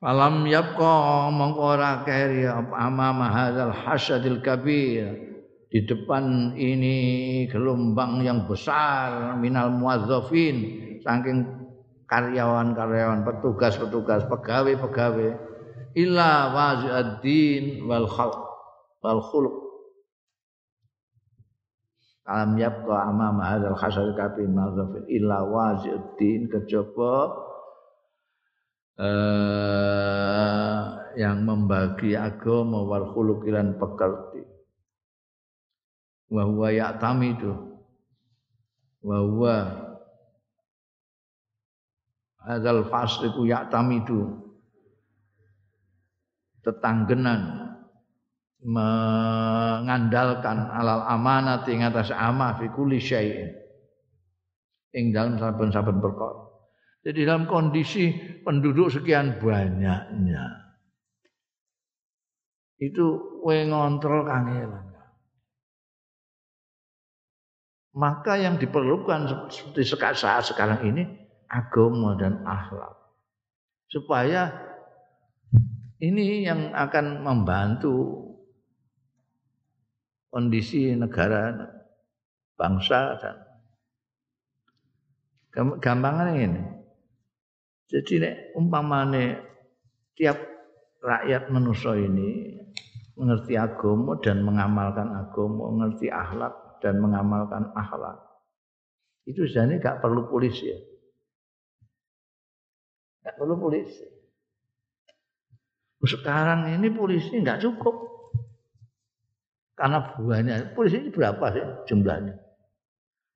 Falam yapqa mongko ora keri apa amama hadzal hasyadil kabir di depan ini gelombang yang besar minal muazzafin saking karyawan-karyawan, petugas-petugas, pegawai-pegawai. Illa wazi'ad-din wal khalq wal khuluq. Alam yabqa amama hadzal khasal kafi mazafin illa wazi'ud-din kejaba eh, yang membagi agama wal khuluq lan pekerti wa huwa ya'tamidu wa huwa hadzal fasliku ya'tamidu tetanggenan mengandalkan alal amanat ing atas amah fi kulli syai'in ing dalam saben-saben perkara. Jadi dalam kondisi penduduk sekian banyaknya itu we ngontrol kangelan. Maka yang diperlukan seperti saat sekarang ini agama dan akhlak. Supaya ini yang akan membantu kondisi negara bangsa dan gampangan ini. Jadi nek umpamane tiap rakyat manusia ini mengerti agama dan mengamalkan agama, mengerti akhlak dan mengamalkan akhlak. Itu sebenarnya gak perlu polisi ya. Gak perlu polisi. Sekarang ini polisi nggak cukup. Karena banyak. Polisi ini berapa sih jumlahnya?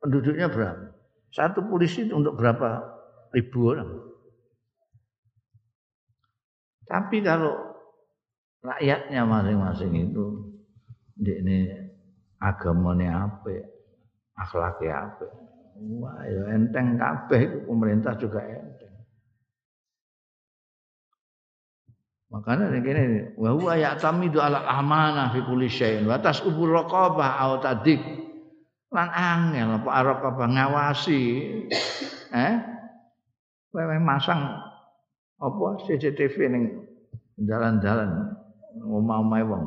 Penduduknya berapa? Satu polisi itu untuk berapa ribu orang? Tapi kalau rakyatnya masing-masing itu ini agamanya apa, akhlaknya apa. Wah, ya enteng kabeh pemerintah juga enteng. Makanya ini wa huwa ya'tamidu ala amanah fi kulli syai'in wa tasubul raqabah au tadik lan angel apa raqabah ngawasi eh kowe masang apa CCTV ning jalan-jalan omah-omah wong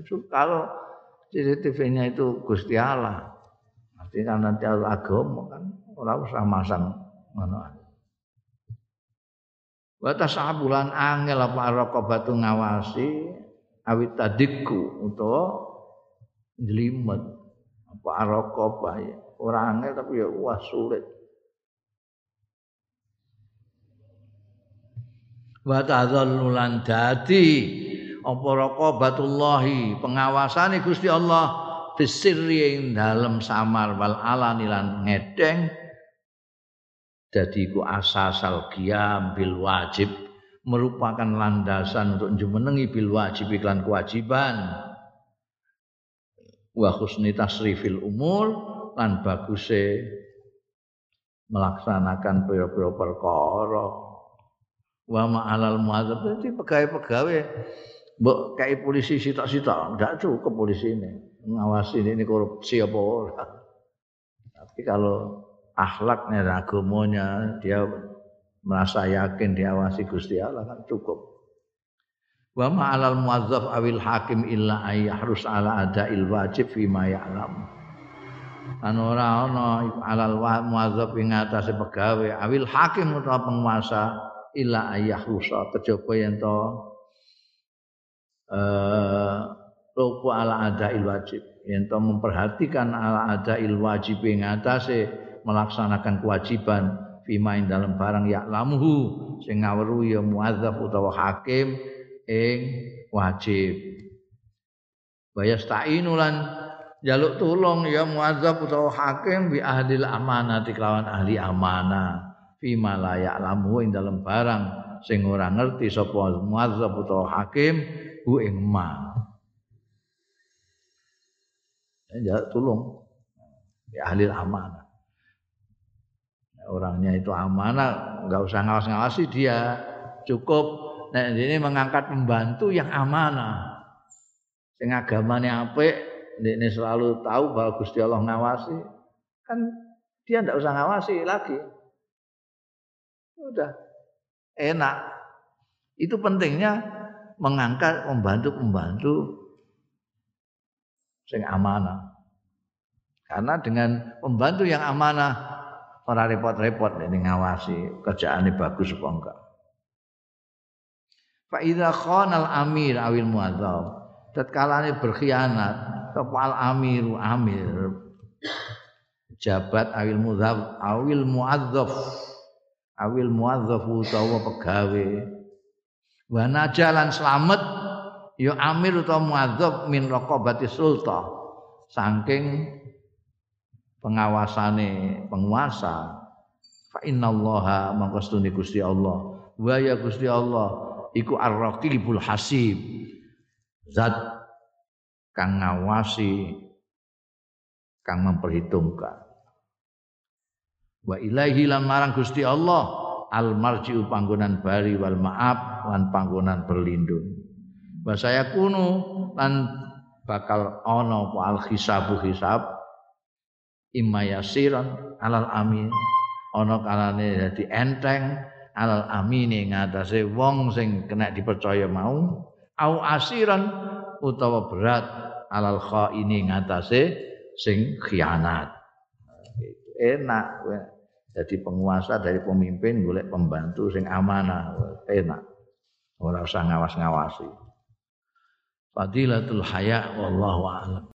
itu kalau CCTV-nya itu Gusti Allah. Nanti kan nanti agama kan orang usah masang ngono wa tasabulan angel apa raqabatu ngawasi awit tadikku utawa jelimet apa raqabah ya ora angel tapi ya wah sulit. Wa tadzallulan dadi apa raqabatullahi? Pengawasane Gusti Allah. Bisirri ing dalem samar wal alani lan ngedeng. Jadi ku asasal qiyam bil wajib. Merupakan landasan untuk jumenengi bil wajib iklan kewajiban. Wa husni tasrifil umur lan baguse melaksanakan pira-pira perkara. Wa ma'alal muadzab. Dadi pegawai-pegawai mbok kayak polisi sitok-sitok enggak cukup polisi ini ngawasi ini korupsi apa ora. Tapi kalau akhlaknya agamanya dia merasa yakin diawasi Gusti Allah kan cukup. Wa ma'alal muwazzaf awil hakim illa ay harus ala il wajib fi ma ya'lam. Lan ora ana alal muwazzaf ing atase pegawai awil hakim utawa penguasa illa ay rusa kejaba yen to eh lupa ala il wajib. Yen to memperhatikan ala il wajib ing atase melaksanakan kewajiban fima ing dalam barang ya lamuhu sing ngawru ya muadzab utawa hakim ing wajib. Bayasta'inu lan jaluk tulung ya muadzab utawa hakim bi ahli amanah kelawan ahli amanah fi ma la ya'lamu ing dalem barang sing ora ngerti sapa muazzab utawa hakim hu ing ma ya tolong. Ya ahli amanah. Orangnya itu amanah nggak usah ngawas-ngawasi dia. Cukup nek ini mengangkat pembantu yang amanah. Sing agamane apik ini selalu tahu bahwa Gusti Allah ngawasi kan dia ndak usah ngawasi lagi. Udah enak. Itu pentingnya mengangkat pembantu-pembantu sing amanah. Karena dengan pembantu yang amanah orang repot-repot ini ngawasi kerjaannya bagus apa enggak. Fa idza khana amir awil muadzab tatkala berkhianat al amiru amir jabat awil muadzab awil muadzab awil muadzafu utawa pegawe wa najalan slamet ya amir utawa muadzab min raqabati sulta. Saking pengawasane penguasa. Fa innallaha mangkostune Gusti Allah. Wa ya Gusti Allah iku ar-raqibul hasib. Zat kang ngawasi kang memperhitungkan. Wa ilaihi lan marang Gusti Allah al marji'u panggonan bari wal maaf lan panggonan berlindung wa saya kunu lan bakal ana apa al hisabu hisab imma yasiran alal amin. Ana kalane dadi enteng alal amine ngatasé wong sing kena dipercaya mau. Au asiran utawa berat alal khaini ngatasé sing khianat. Enak jadi penguasa dari pemimpin golek pembantu sing amanah enak. Ora usah ngawas-ngawasi. Fadilatul haya wallahu a'lam